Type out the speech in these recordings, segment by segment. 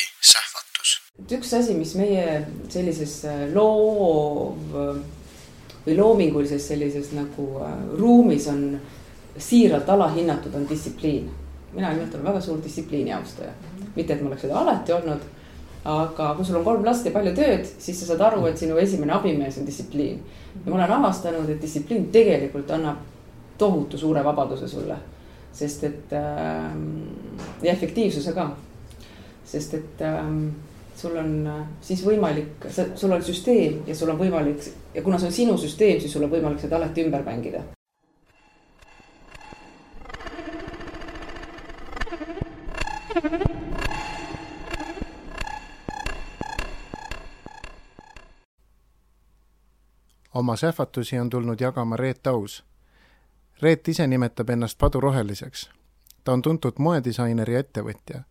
podcasti Sähvatus. et üks asi, mis meie sellises äh, loov või loomingulises sellises nagu äh, ruumis on siiralt alahinnatud, on distsipliin. mina nimelt olen väga suur distsipliini austaja, mitte et ma oleks seda alati olnud aga kui sul on kolm last ja palju tööd, siis sa saad aru, et sinu esimene abimees on distsipliin. ja ma olen avastanud, et distsipliin tegelikult annab tohutu suure vabaduse sulle. sest et äh, ja efektiivsuse ka. Sest et äh, sul on äh, siis võimalik, sul on süsteem ja sul on võimalik ja kuna see on sinu süsteem, siis sul on võimalik seda alati ümber mängida oma sähvatusi on tulnud jagama Reet Aus. Reet ise nimetab ennast paduroheliseks. ta on tuntud moedisainer ja ettevõtja.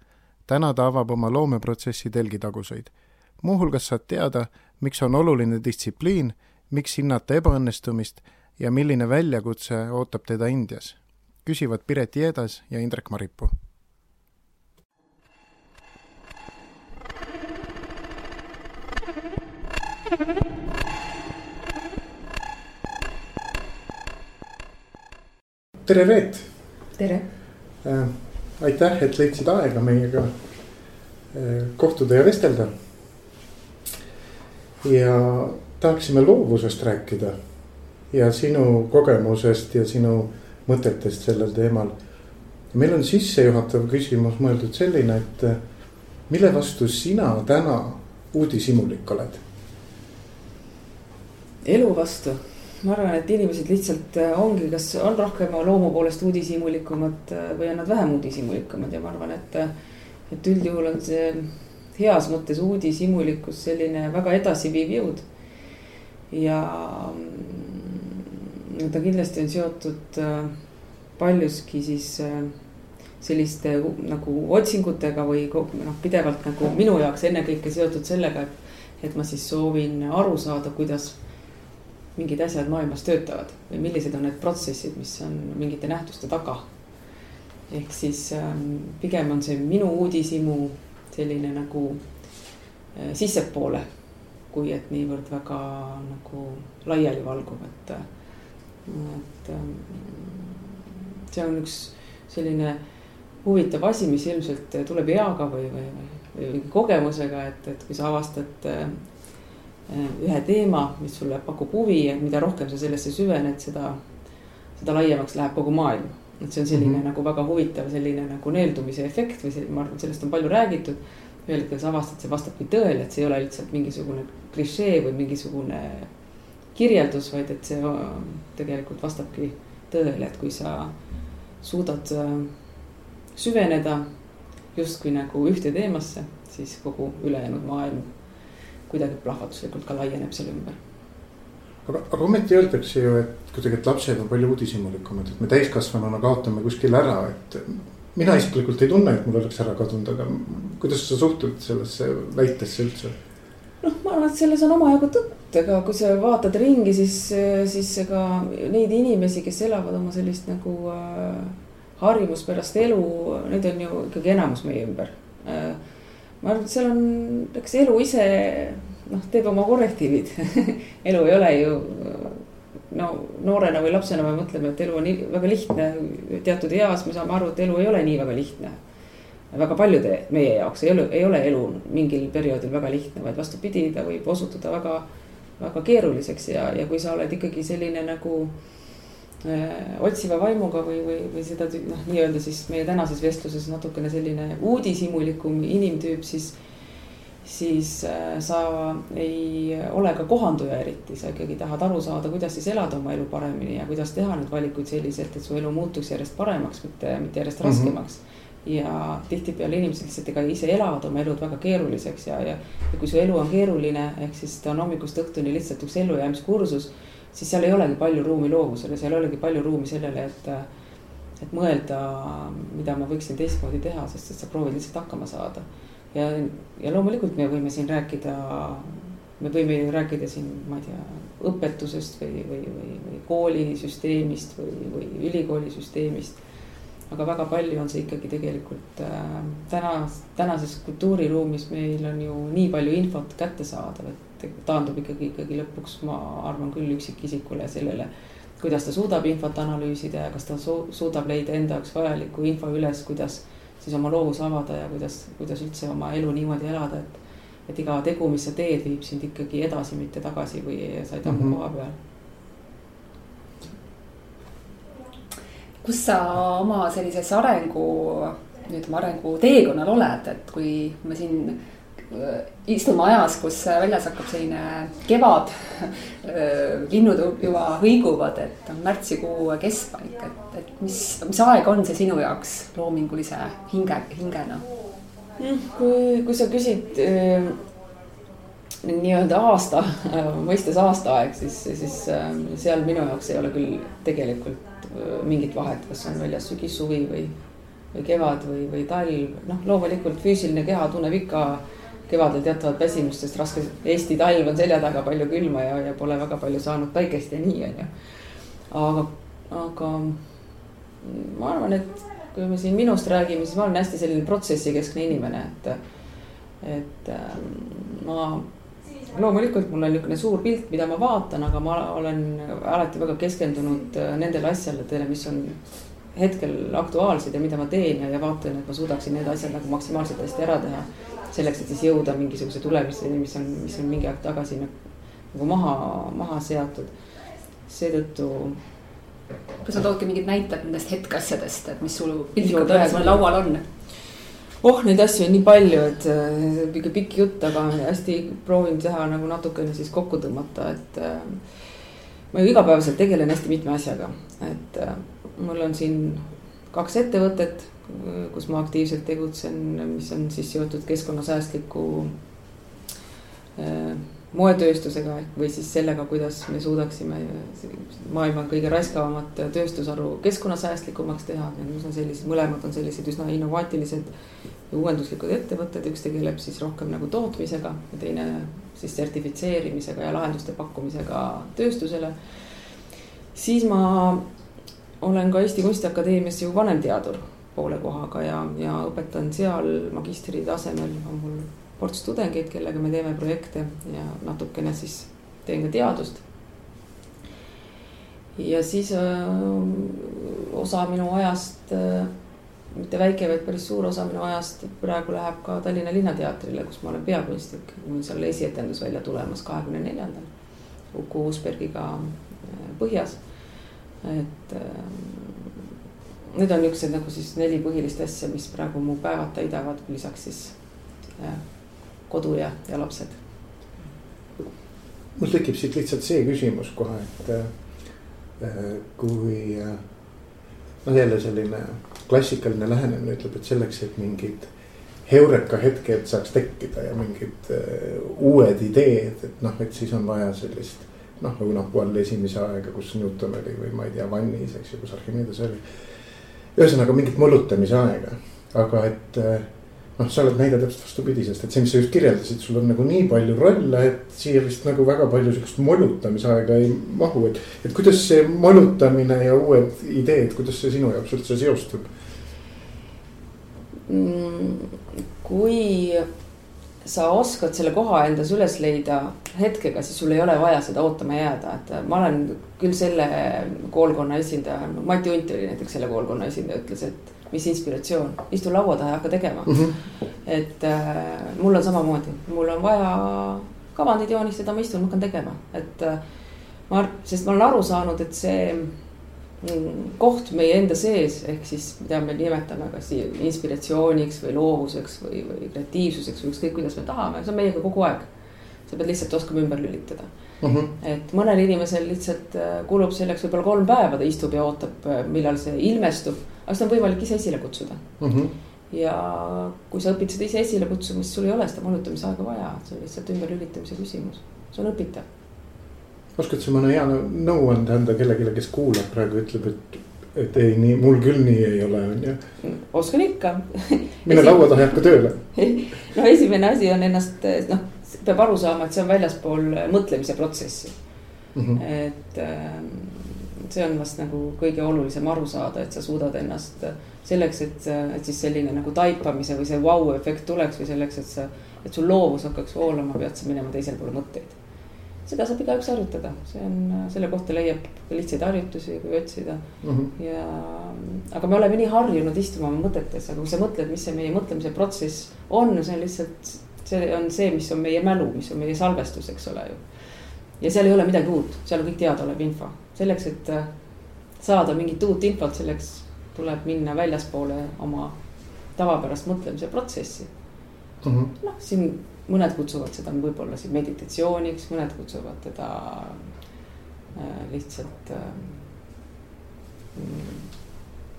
Täna ta avab oma loomeprotsessi telgitaguseid. muuhulgas saad teada, miks on oluline distsipliin, miks hinnata ebaõnnestumist ja milline väljakutse ootab teda Indias. küsivad Piret Jeedas ja Indrek Maripuu tere, Reet. tere äh,. Aitäh, et leidsid aega meiega äh, kohtuda ja vestelda. ja tahaksime loovusest rääkida ja sinu kogemusest ja sinu mõtetest sellel teemal. meil on sissejuhatav küsimus mõeldud selline, et äh, mille vastu sina täna uudishimulik oled? elu vastu ma arvan, et inimesed lihtsalt äh, ongi, kas on rohkem loomu poolest uudishimulikumad äh, või on nad vähem uudishimulikumad ja ma arvan, et. Äh, et üldjuhul on see heas mõttes uudishimulikkus selline väga edasiviiv jõud. ja mm, ta kindlasti on seotud paljuski siis selliste nagu otsingutega või noh, pidevalt nagu minu jaoks ennekõike seotud sellega, et, et ma siis soovin aru saada, kuidas mingid asjad maailmas töötavad või millised on need protsessid, mis on mingite nähtuste taga. ehk siis ähm, pigem on see minu uudishimu selline nagu äh, sissepoole, kui et niivõrd väga nagu laialivalguv, et, et ähm, see on üks selline huvitav asi, mis ilmselt tuleb eaga või, või, või, või kogemusega, et, et kui sa avastad äh, Äh, ühe teema, mis sulle pakub huvi ja mida rohkem sa sellesse süvened, seda, seda laiemaks läheb kogu maailm. et see on selline mm -hmm. nagu väga huvitav selline nagu neeldumise efekt või see, ma arvan, et sellest on palju räägitud. ühel hetkel sa avastad, see vastabki tõele, et see ei ole lihtsalt mingisugune klišee või mingisugune kirjeldus, vaid et see tegelikult vastabki tõele, et kui sa suudad äh, süveneda justkui nagu ühte teemasse, siis kogu ülejäänud maailm kuidagi plahvatuslikult ka laieneb selle ümber. aga, aga ometi öeldakse ju, et kuidagi, et lapsed on palju uudishimulikumad, et me täiskasvanuna kaotame kuskil ära, et. mina isiklikult ei tunne, et mul oleks ära kadunud, aga kuidas sa suhtud sellesse väitesse üldse? noh, ma arvan, et selles on omajagu tõtt, ega kui sa vaatad ringi, siis, siis ega neid inimesi, kes elavad oma sellist nagu äh, harjumuspärast elu, neid on ju ikkagi enamus meie ümber äh, ma arvan, et seal on, eks elu ise noh, teeb oma korrektiivid elu ei ole ju no noorena või lapsena me mõtleme, et elu on väga lihtne. teatud eas me saame aru, et elu ei ole nii väga lihtne. väga paljude meie jaoks ei ole, ei ole elu mingil perioodil väga lihtne, vaid vastupidi, ta võib osutuda väga, väga keeruliseks ja, ja kui sa oled ikkagi selline nagu Äh, otsiva vaimuga või, või, või seda noh, nii-öelda siis meie tänases vestluses natukene selline uudishimulikum inimtüüp, siis. siis äh, sa ei ole ka kohanduja eriti, sa ikkagi tahad aru saada, kuidas siis elada oma elu paremini ja kuidas teha neid valikuid selliselt, et su elu muutuks järjest paremaks, mitte, mitte järjest mm -hmm. raskemaks ja tihtipeale inimesed lihtsalt ega ise elavad oma elud väga keeruliseks ja, ja, ja kui su elu on keeruline, ehk siis ta on hommikust õhtuni lihtsalt üks ellujäämiskursus siis seal ei olegi palju ruumi loovusele, seal ei olegi palju ruumi sellele, et. et mõelda, mida ma võiksin teistmoodi teha, sest et sa proovid lihtsalt hakkama saada. ja, ja loomulikult me võime siin rääkida, me võime ju rääkida siin, ma ei tea, õpetusest või, või, või, või koolisüsteemist või, või ülikoolisüsteemist. aga väga palju on see ikkagi tegelikult äh, täna, tänases kultuuriruumis meil on ju nii palju infot kättesaadav, et taandub ikkagi, ikkagi lõpuks, ma arvan küll üksikisikule sellele, kuidas ta suudab infot analüüsida ja kas ta su suudab leida enda jaoks vajaliku info üles, kuidas siis oma loovus avada ja kuidas, kuidas üldse oma elu niimoodi elada, et et iga tegu, mis sa teed, viib sind ikkagi edasi, mitte tagasi või sa ei tammu mm -hmm. koha peal kus sa oma sellises arengu, ütleme arenguteekonnal oled, et kui me siin istume ajas, kus väljas hakkab selline kevad. Äh, linnud juba hõiguvad, et on märtsikuu keskpaik, et, et mis, mis aeg on see sinu jaoks loomingulise hinge, hingena? Kui, kui sa küsid äh, nii-öelda aasta mõistes aastaaeg, siis, siis seal minu jaoks ei ole küll tegelikult mingit vahet, kas on väljas sügis, suvi või, või kevad või, või talv. noh, loomulikult füüsiline keha tunneb ikka kevadel teatavat väsimust, sest raske Eesti talv on selja taga, palju külma ja, ja pole väga palju saanud päikest ja nii on ju. aga, aga ma arvan, et kui me siin minust räägime, siis ma olen hästi selline protsessikeskne inimene, et, et ähm, ma loomulikult mul on niisugune suur pilt, mida ma vaatan, aga ma olen alati väga keskendunud nendele asjadele, mis on hetkel aktuaalsed ja mida ma teen ja, ja vaatan, et ma suudaksin need asjad nagu maksimaalselt hästi ära teha. Selleks, et siis jõuda mingisuguse tulemuseni, mis on, mis on mingi aeg tagasi nagu maha, maha seatud. seetõttu. kas sa toodki mingid näited nendest hetkeasjadest, et mis sul piltlikult öeldes laual on? oh, neid asju on nii palju, et ikka pikk jutt, aga hästi proovin teha nagu natukene siis kokku tõmmata, et äh, ma ju igapäevaselt tegelen hästi mitme asjaga, et äh, mul on siin kaks ettevõtet, kus ma aktiivselt tegutsen, mis on siis seotud keskkonnasäästliku äh, moetööstusega või siis sellega, kuidas me suudaksime maailma kõige raiskavamat tööstusharu keskkonnasäästlikumaks teha. Need on sellised, mõlemad on sellised üsna innovaatilised ja uuenduslikud ettevõtted, üks tegeleb siis rohkem nagu tootmisega ja teine siis sertifitseerimisega ja lahenduste pakkumisega tööstusele. siis ma olen ka Eesti Kunstiakadeemias ju vanemteadur poole kohaga ja, ja õpetan seal magistri tasemel on mul ports tudengeid, kellega me teeme projekte ja natukene siis teen ka teadust. ja siis öö, osa minu ajast, mitte väike, vaid päris suur osa minu ajast praegu läheb ka Tallinna Linnateatrile, kus ma olen peakunstnik. mul seal esietendus välja tulemas kahekümne neljandal Uku Uusbergiga Põhjas. et need on niisugused nagu siis neli põhilist asja, mis praegu mu päevad täidavad, lisaks siis kodu ja, ja lapsed. mul tekib siit lihtsalt see küsimus kohe, et äh, kui äh, noh, jälle selline klassikaline lähenemine ütleb, et selleks, et mingid heureka hetked saaks tekkida ja mingid äh, uued ideed, et noh, et siis on vaja sellist noh, nagu noh, Paul esimese aega, kus Newton oli või ma ei tea, Vannis, eks ju, kus Archimedes oli. Ühesõnaga mingit mollutamise aega, aga et äh, noh, sa oled näide täpselt vastupidisest, et see, mis sa just kirjeldasid, sul on nagu nii palju rolle, et siia vist nagu väga palju sihukest molutamisaega ei mahu, et. et kuidas see molutamine ja uued ideed, kuidas see sinu jaoks üldse seostub mm,? kui sa oskad selle koha endas üles leida hetkega, siis sul ei ole vaja seda ootama jääda, et ma olen küll selle koolkonna esindaja, Mati Unt oli näiteks selle koolkonna esindaja, ütles, et mis inspiratsioon, istu laua taha ja hakka tegema mm. -hmm. et äh, mul on samamoodi, mul on vaja kavandid joonistada, ma istun, hakkan tegema, et äh, ma, sest ma olen aru saanud, et see koht meie enda sees, ehk siis mida me nimetame kas inspiratsiooniks või loovuseks või, või kreatiivsuseks või ükskõik, kuidas me tahame, see on meiega kogu aeg. sa pead lihtsalt oskama ümber lülitada mm. -hmm. et mõnel inimesel lihtsalt äh, kulub selleks võib-olla kolm päeva, ta istub ja ootab, äh, millal see ilmestub aga seda on võimalik ise esile kutsuda mm. -hmm. ja kui sa õpid seda ise esile kutsuma, siis sul ei ole seda molutamise aega vaja, see on lihtsalt ümberlülitamise küsimus, see on õpitav. Oskad sa mõne hea nõuande anda kellelegi, kes kuulab praegu, ütleb, et, et ei, nii mul küll nii ei ole, on ju. oskan ikka mine laua taha ja hakka tööle no esimene asi on ennast, noh, peab aru saama, et see on väljaspool mõtlemise protsessi mm. -hmm. et ähm, see on vast nagu kõige olulisem aru saada, et sa suudad ennast selleks, et, et siis selline nagu taipamise või see vau-efekt tuleks või selleks, et sa, et sul loovus hakkaks voolama, pead sa minema teisele poole mõtteid. Seda saab igaüks harjutada, see on, selle kohta leiab lihtsaid harjutusi, kui otsida. Mm. -hmm. ja, aga me oleme nii harjunud istuma oma mõtetes, aga kui sa mõtled, mis see meie mõtlemise protsess on, see on lihtsalt, see on see, mis on meie mälu, mis on meie salvestus, eks ole ju. Ja seal ei ole midagi uut, seal on kõik teadaolev info, selleks, et äh, saada mingit uut infot, selleks tuleb minna väljaspoole oma tavapärast mõtlemise protsessi. Mm -hmm.. noh, siin mõned kutsuvad seda võib-olla siin meditatsiooniks, mõned kutsuvad teda äh, lihtsalt äh,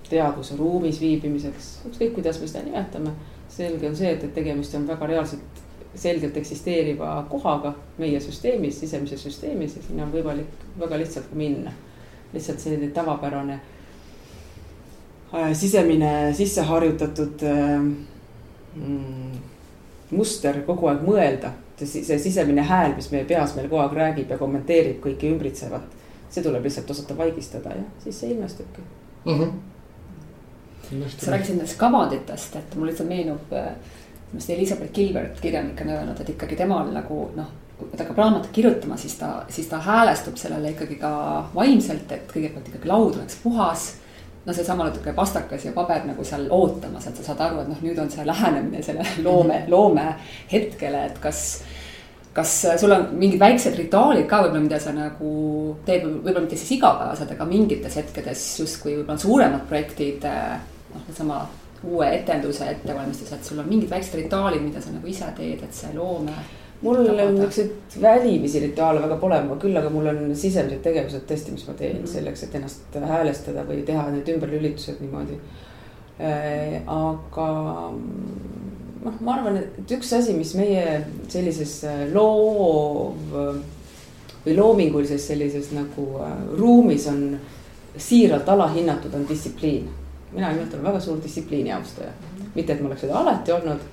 teadvuse ruumis viibimiseks, ükskõik kuidas me seda nimetame. selge on see, et, et tegemist on väga reaalselt selgelt eksisteeriva kohaga meie süsteemis, sisemises süsteemis ja sinna on võimalik väga lihtsalt minna. lihtsalt selline tavapärane äh, sisemine sisse harjutatud mm, muster kogu aeg mõelda. see, see sisemine hääl, mis meie peas meil kogu aeg räägib ja kommenteerib kõike ümbritsevat. see tuleb lihtsalt osata vaigistada ja siis see ilmestubki mm. -hmm. sa rääkisid nendest kavanditest, et mul lihtsalt meenub äh, arust Elizabeth Gilbert, kirjanik on öelnud, et ikkagi temal nagu noh, kui ta hakkab raamatut kirjutama, siis ta, siis ta häälestub sellele ikkagi ka vaimselt, et kõigepealt ikkagi laud oleks puhas. No seesama natuke pastakas ja paber nagu seal ootamas, et sa saad aru, et noh, nüüd on see lähenemine selle loome, loome hetkele, et kas kas sul on mingid väiksed rituaalid ka võib-olla, mida sa nagu teed, võib-olla mitte siis igapäevaselt, aga mingites hetkedes justkui võib-olla suuremad projektid, noh, seesama uue etenduse ettevalmistus, et sul on mingid väiksed rituaalid, mida sa nagu ise teed, et see loome. Mul niisuguseid välimisi rituaale väga pole, küll aga mul on sisemised tegevused tõesti, mis ma teen mm -hmm. selleks, et ennast häälestada või teha need ümberlülitused niimoodi äh,. aga noh, ma arvan, et üks asi, mis meie sellises loov või loomingulises sellises nagu äh, ruumis on siiralt alahinnatud, on distsipliin mina nimelt olen väga suur distsipliini austaja. mitte, et ma oleks seda alati olnud,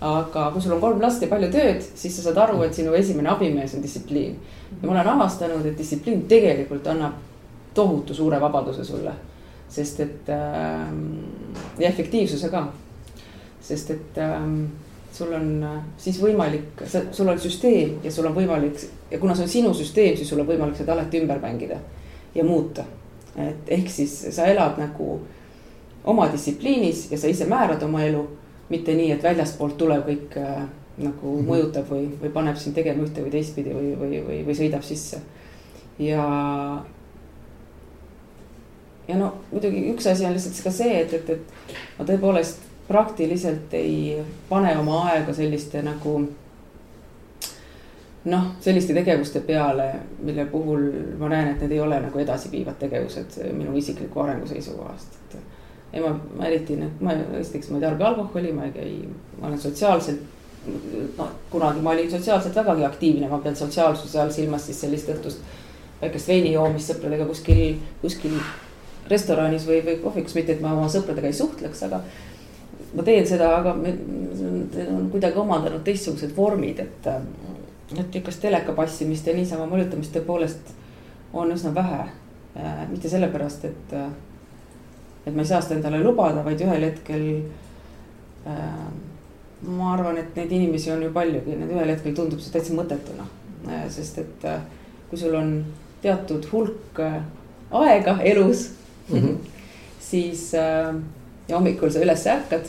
aga kui sul on kolm last ja palju tööd, siis sa saad aru, et sinu esimene abimees on distsipliin. ja ma olen avastanud, et distsipliin tegelikult annab tohutu suure vabaduse sulle. sest et äh, ja efektiivsuse ka. sest et äh, sul on äh, siis võimalik, sul on süsteem ja sul on võimalik ja kuna see on sinu süsteem, siis sul on võimalik seda alati ümber mängida ja muuta. et ehk siis sa elad nagu oma distsipliinis ja sa ise määrad oma elu. Mitte nii, et väljastpoolt tulev kõik äh, nagu mm -hmm. mõjutab või, või paneb sind tegema ühte või teistpidi või, või, või, või sõidab sisse. ja, ja no muidugi üks asi on lihtsalt ka see, et, et, et ma tõepoolest praktiliselt ei pane oma aega selliste nagu noh, selliste tegevuste peale, mille puhul ma näen, et need ei ole nagu edasiviivad tegevused minu isikliku arengu seisukohast, et ei, ma, ma eriti nüüd, ma esiteks ma ei tarbi alkoholi, ma ei käi, ma olen sotsiaalselt. noh, kunagi ma olin sotsiaalselt vägagi aktiivne, ma pean sotsiaalsuse all silmas siis sellist õhtust väikest veini joomist sõpradega kuskil, kuskil restoranis või, või kohvikus, mitte et ma oma sõpradega ei suhtleks, aga. ma teen seda, aga on kuidagi omandanud teistsugused vormid, et, et niisugust teleka passimist ja niisama mõjutamist tõepoolest on üsna vähe. mitte sellepärast, et et ma ei saa seda endale lubada, vaid ühel hetkel äh,. ma arvan, et neid inimesi on ju paljugi, need ühel hetkel tundub see täitsa mõttetuna äh,, sest et äh, kui sul on teatud hulk äh, aega elus mm, -hmm. siis äh, ja hommikul sa üles ärkad,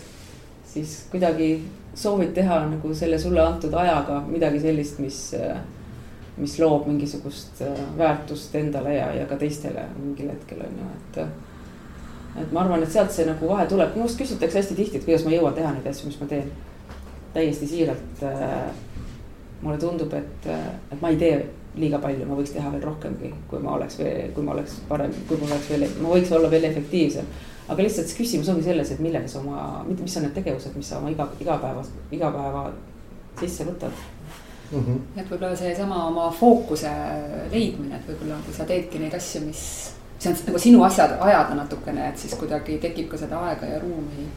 siis kuidagi soovid teha nagu selle sulle antud ajaga midagi sellist, mis äh, mis loob mingisugust äh, väärtust endale ja, ja ka teistele mingil hetkel on ju, et et ma arvan, et sealt see nagu vahe tuleb, minust küsitakse hästi tihti, et kuidas ma jõuan teha neid asju, mis ma teen. täiesti siiralt äh,. mulle tundub, et, äh, et ma ei tee liiga palju, ma võiks teha veel rohkemgi, kui ma oleks, kui ma oleks parem, kui ma oleks veel, ma võiks olla veel efektiivsem. aga lihtsalt see küsimus ongi selles, et millega sa oma, mitte mis on need tegevused, mis sa oma iga, igapäevas, igapäeva sisse võtad mm. -hmm. et võib-olla seesama oma fookuse leidmine, et võib-olla kui sa teedki neid asju, mis see on nagu sinu asjad ajada natukene, et siis kuidagi tekib ka seda aega ja ruumi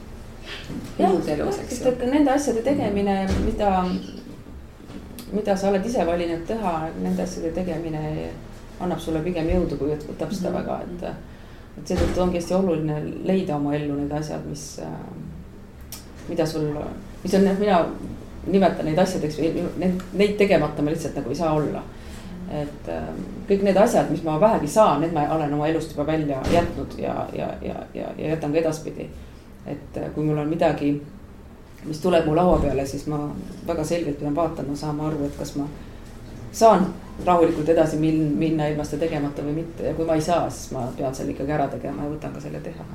juurde elus, eks ju. Nende asjade tegemine, mida, mida sa oled ise valinud teha, nende asjade tegemine annab sulle pigem jõudu, kui võtab seda väga, et. et seetõttu ongi hästi oluline leida oma ellu need asjad, mis, mida sul, mis on, mina nimetan neid asjadeks neid, neid tegemata ma lihtsalt nagu ei saa olla. Et kõik need asjad, mis ma vähegi saan, need ma olen oma elust juba välja jätnud ja, ja, ja, ja, ja jätan ka edaspidi. et kui mul on midagi mis tuleb mu laua peale, siis ma väga selgelt pean vaatama, saama aru, et kas ma saan rahulikult edasi min-, minna ilma seda tegemata või mitte ja kui ma ei saa, siis ma pean selle ikkagi ära tegema ja võtan ka selle teha.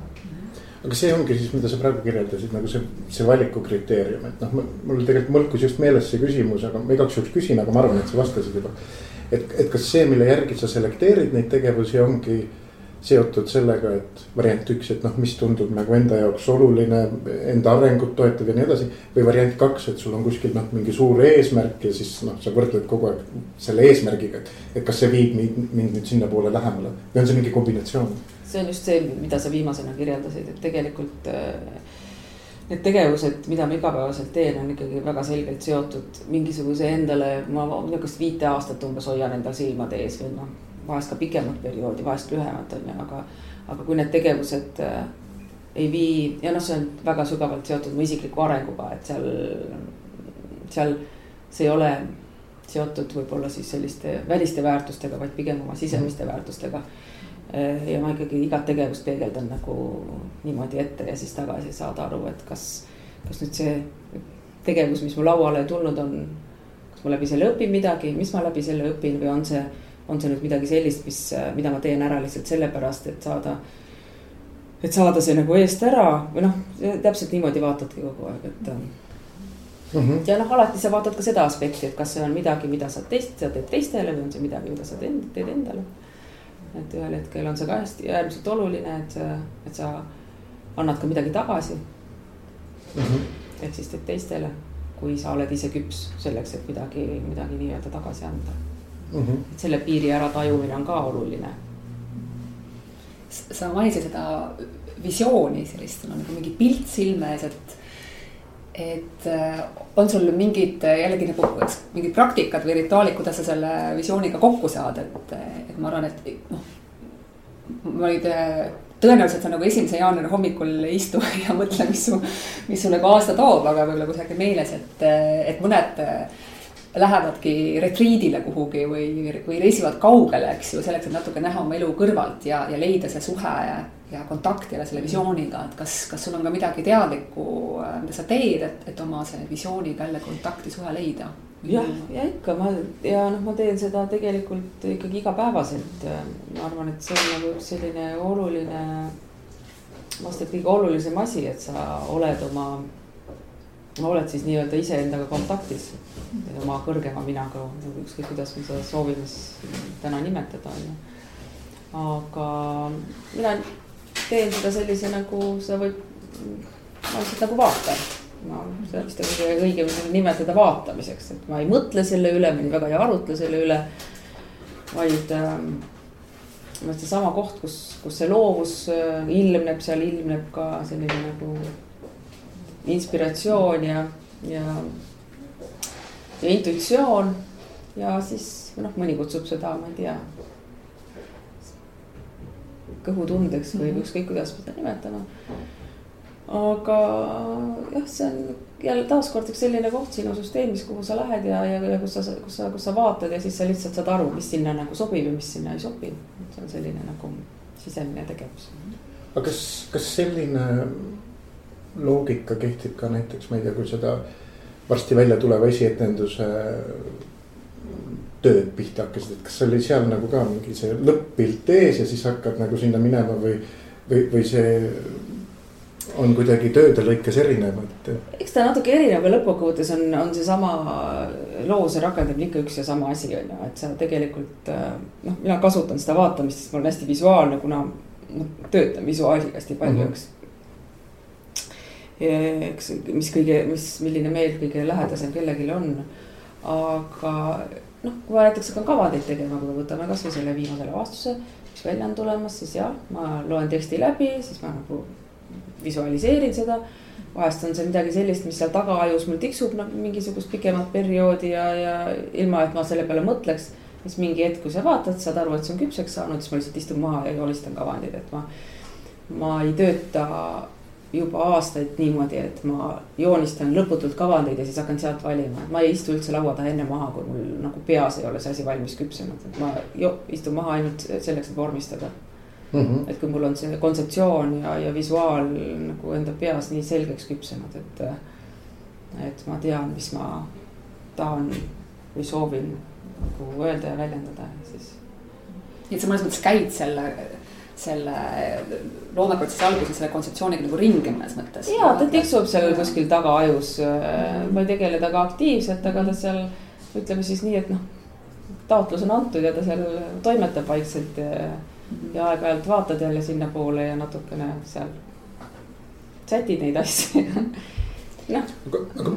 aga see ongi siis, mida sa praegu kirjeldasid, nagu see, see valiku kriteerium, et noh, mul tegelikult mõlkus just meeles see küsimus, aga ma igaks juhuks küsin, aga ma arvan, et sa vastasid juba. Et, et kas see, mille järgi sa selekteerid neid tegevusi, ongi seotud sellega, et variant üks, et noh, mis tundub nagu enda jaoks oluline, enda arengut toetav ja nii edasi. või variant kaks, et sul on kuskil noh, mingi suur eesmärk ja siis noh, sa võrdled kogu aeg selle eesmärgiga, et. et kas see viib mind, mind nüüd sinnapoole lähemale või on see mingi kombinatsioon? see on just see, mida sa viimasena kirjeldasid, et tegelikult äh, need tegevused, mida ma igapäevaselt teen, on ikkagi väga selgelt seotud mingisuguse endale, ma niisugust viite aastat umbes hoian enda silmade ees või noh vahest ka pikemat perioodi, vahest lühemat on ju, aga, aga kui need tegevused äh, ei vii ja noh, see on väga sügavalt seotud mu isikliku arenguga, et seal, seal see ei ole seotud võib-olla siis selliste väliste väärtustega, vaid pigem oma sisemiste väärtustega. Äh, ja ma ikkagi igat tegevust peegeldan nagu niimoodi ette ja siis tagasi saada aru, et kas, kas nüüd see tegevus, mis mu lauale tulnud on, kas ma läbi selle õpin midagi, mis ma läbi selle õpin või on see on see nüüd midagi sellist, mis, mida ma teen ära lihtsalt sellepärast, et saada, et saada see nagu eest ära või noh, täpselt niimoodi vaatadki kogu aeg, et mm. -hmm. ja noh, alati sa vaatad ka seda aspekti, et kas see on midagi, mida sa teist, sa teed teistele või on see midagi, mida sa teed, endale. Et ühel hetkel on see ka hästi äärmiselt oluline, et, et sa annad ka midagi tagasi mm. -hmm. ehk siis teed teistele, kui sa oled ise küps selleks, et midagi, midagi nii-öelda tagasi anda mm. -hmm. et selle piiri äratajumine on ka oluline. sa mainisid seda visiooni, sellist no, nagu mingi pilt silme ees, et, et äh, on sul mingid jällegi nagu mingid praktikad või rituaalid, kuidas sa selle visiooniga kokku saad, et, et ma arvan, et noh. ma nüüd tõenäoliselt sa nagu esimese jaanuari hommikul ei istu ja mõtle, mis su, mis su nagu aasta toob, aga võib-olla kusagil meeles, et, et mõned lähevadki retriidile kuhugi või, või reisivad kaugele, eks ju, selleks, et natuke näha oma elu kõrvalt ja, ja leida see suhe ja, ja kontakt jälle selle visiooniga, et kas, kas sul on ka midagi teadlikku, äh, mida sa teed, et, et oma see visiooniga jälle kontakti, suhe leida? jah, ja ikka ma ja noh, ma teen seda tegelikult ikkagi igapäevaselt. ma arvan, et see on nagu üks selline oluline, vast et kõige olulisem asi, et sa oled oma oled siis nii-öelda iseendaga kontaktis oma kõrgema minaga, nagu ükskõik kuidas me seda soovime täna nimetada, on ju. aga mina teen seda sellise nagu sa võid, ma lihtsalt nagu vaatan. no seda vist on kõige õigem nimetada vaatamiseks, et ma ei mõtle selle üle, ma väga ei arutle selle üle. vaid ähm, seesama koht, kus, kus see loovus äh, ilmneb, seal ilmneb ka selline nagu inspiratsioon ja, ja, ja intuitsioon. ja siis noh, mõni kutsub seda, ma ei tea, kõhutundeks või mhm. ükskõik, kuidas seda nimetama. aga jah, see on jälle taaskord üks selline koht sinu süsteemis, kuhu sa lähed ja, ja, ja kus sa, kus sa, kus sa vaatad ja siis sa lihtsalt saad aru, mis sinna nagu sobib ja mis sinna ei sobi. see on selline nagu sisemine tegevus. aga kas, kas selline loogika kehtib ka näiteks, ma ei tea, kui seda varsti välja tuleva esietenduse tööd pihta hakkasid, et kas oli seal nagu ka mingi see lõpp-pilt ees ja siis hakkad nagu sinna minema või, või, või see on kuidagi tööde lõikes erinev, et. eks ta natuke erinev ja lõppkokkuvõttes on, on seesama loovuse rakendamine ikka üks ja sama asi on ju, et sa tegelikult noh, mina kasutan seda vaatamist, sest ma olen hästi visuaalne, kuna ma töötan visuaaliga hästi palju mm, -hmm. eks eks, mis kõige, mis, milline meel kõige lähedasem kellelgi on. aga noh, kui ma näiteks hakkan kavandit tegema, kui me võtame kasvõi selle viimase lavastuse, mis välja on tulemas, siis jah, ma loen teksti läbi, siis ma nagu visualiseerin seda. vahest on see midagi sellist, mis seal tagaajus mul tiksub nagu mingisugust pikemat perioodi ja, ja ilma, et ma selle peale mõtleks. siis mingi hetk, kui sa vaatad, saad aru, et see on küpseks saanud, siis ma lihtsalt istun maha ja joonistan kavandid, et ma. ma ei tööta juba aastaid niimoodi, et ma joonistan lõputult kavandeid ja siis hakkan sealt valima, et ma ei istu üldse laua taha enne maha, kui mul nagu peas ei ole see asi valmis küpsenud, et ma jo, istun maha ainult selleks, et vormistada mm. -hmm. et kui mul on see kontseptsioon ja, ja visuaal nagu enda peas nii selgeks küpsenud, et. et ma tean, mis ma tahan või soovin nagu öelda ja väljendada, siis. nii et sa mõnes mõttes käid selle selle loomeprotsessi alguses selle kontseptsiooniga nagu ringi mõnes mõttes. ja ta tiksub seal kuskil tagaajus, ma ei tegele temaga aktiivselt, aga ta seal ütleme siis nii, et noh. taotlus on antud ja ta seal toimetab vaikselt ja, ja aeg-ajalt vaatad jälle sinnapoole ja natukene seal sätid neid asju noh. aga, aga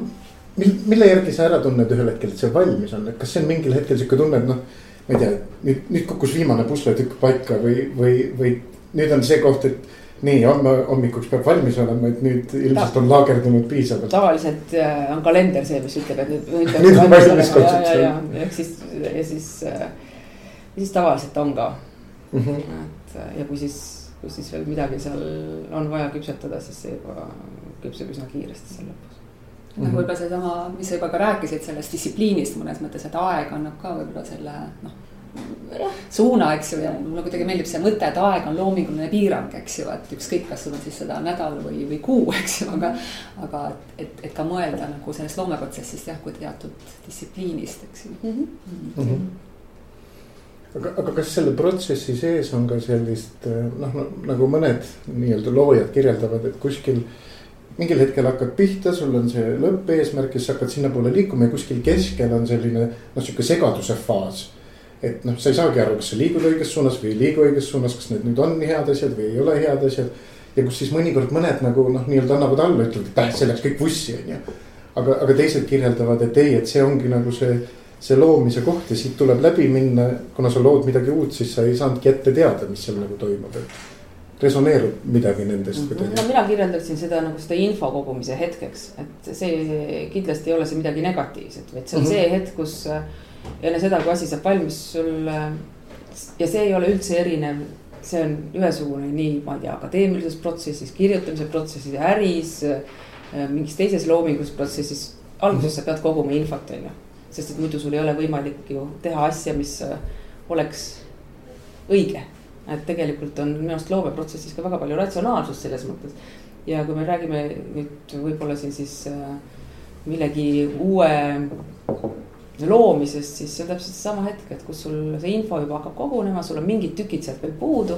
mille järgi sa ära tunned ühel hetkel, et see valmis on, et kas see on mingil hetkel sihuke tunne, et noh ma ei tea, nüüd, nüüd kukkus viimane pusletükk paika või, või, või nüüd on see koht, et nii homme hommikuks peab valmis olema, et nüüd ilmselt on laagerdunud piisavalt. tavaliselt äh, on kalender see, mis ütleb, et nüüd, nüüd, nüüd on valmis kontseptsioon. ehk siis ja siis, äh, ja siis tavaliselt on ka mm. -hmm. et äh, ja kui siis, kui siis veel midagi seal on vaja küpsetada, siis see juba küpseb üsna kiiresti seal lõpus noh, võib-olla seesama, mis sa juba ka rääkisid sellest distsipliinist mõnes mõttes, et aeg annab ka võib-olla selle noh. suuna, eks ju, ja mulle kuidagi meeldib see mõte, et aeg on loominguline piirang, eks ju, et ükskõik, kas sul on siis seda nädal või, või kuu, eks ju, aga. aga et, et, et ka mõelda nagu sellest loomeprotsessist jah, kui teatud distsipliinist, eks ju mm. -hmm. Mm -hmm aga, aga kas selle protsessi sees on ka sellist noh, nagu mõned nii-öelda loojad kirjeldavad, et kuskil äh, mingil hetkel hakkad pihta, sul on see lõppeesmärk ja siis hakkad sinnapoole liikuma ja kuskil keskel on selline noh, sihuke segaduse faas. et noh, sa ei saagi aru, kas sa liigud õiges suunas või ei liigu õiges suunas, kas need nüüd on head asjad või ei ole head asjad. ja kus siis mõnikord mõned nagu noh, nii-öelda annavad alla, ütlevad, et äh, see läks kõik vussi, on ju. aga, aga teised kirjeldavad, et ei, et see ongi nagu see, see loomise koht ja siit tuleb läbi minna, kuna sa lood midagi uut, siis sa ei saanudki ette teada, mis seal nagu toimub, et resoneerub midagi nendest mhm. kuidagi? no mina kirjeldaksin seda nagu seda info kogumise hetkeks, et see kindlasti ei ole see midagi negatiivset, vaid see on mm -hmm. see hetk, kus äh, enne seda, kui asi saab valmis sul. Äh, ja see ei ole üldse erinev, see on ühesugune nii, ma ei tea, akadeemilises protsessis, kirjutamise protsessis, äris. Äh, mingis teises loomingulises protsessis, alguses sa pead koguma infot, on ju. sest et muidu sul ei ole võimalik ju teha asja, mis oleks õige et tegelikult on minu arust loomeprotsessis ka väga palju ratsionaalsust selles mõttes. ja kui me räägime nüüd võib-olla siin siis äh, millegi uue loomisest, siis see on täpselt seesama hetk, et kus sul see info juba hakkab kogunema, sul on mingid tükid sealt veel puudu.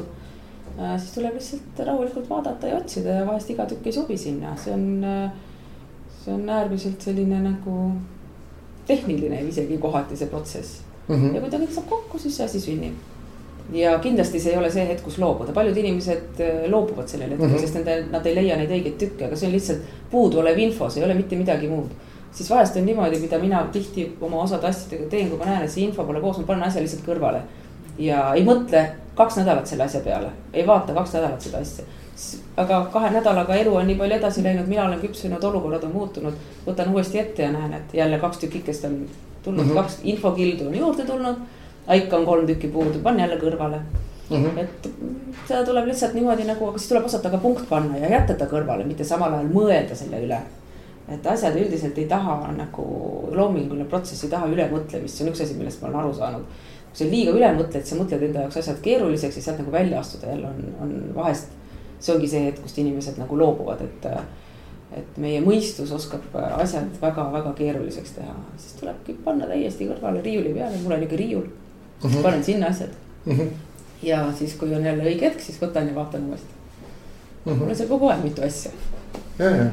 Äh, siis tuleb lihtsalt rahulikult vaadata ja otsida ja vahest iga tükk ei sobi sinna, see on, äh, see on äärmiselt selline nagu tehniline isegi kohati see protsess mm. -hmm. ja kui ta kõik saab kokku, siis see asi sünnib ja kindlasti see ei ole see hetk, kus loobuda, paljud inimesed äh, loobuvad sellel hetkel mm, -hmm. sest nende, nad ei leia neid õigeid tükke, aga see on lihtsalt puuduolev info, see ei ole mitte midagi muud. siis vahest on niimoodi, mida mina tihti oma osade asjadega teen, kui ma näen, et see info pole koos, ma panen asja lihtsalt kõrvale. ja ei mõtle kaks nädalat selle asja peale, ei vaata kaks nädalat seda asja. aga kahe nädalaga elu on nii palju edasi läinud, mina olen küpsenud, olukorrad on muutunud, võtan uuesti ette ja näen, et jälle kaks tükikest on tulnud mm, -hmm. kaks infokildu on juurde tulnud ikka on kolm tükki puudu, pane jälle kõrvale mm. -hmm. et seda tuleb lihtsalt niimoodi nagu, aga siis tuleb osata ka punkt panna ja jätta ta kõrvale, mitte samal ajal mõelda selle üle. et asjad üldiselt ei taha nagu loominguline protsess ei taha ülemõtlemist, see on üks asi, millest ma olen aru saanud. kui sa liiga üle mõtled, sa mõtled enda jaoks asjad keeruliseks ja sealt nagu välja astuda jälle on, on vahest. see ongi see hetk, kust inimesed nagu loobuvad, et et meie mõistus oskab asjad väga-väga keeruliseks teha, siis tulebki panna täiesti kõrvale riiuli peale, mul on ikka riiul mm, -hmm. panen sinna asjad mm. -hmm. ja siis, kui on jälle õige hetk, siis võtan ja vaatan uuesti mm. -hmm. mul on seal kogu aeg mitu asja. ja, ja,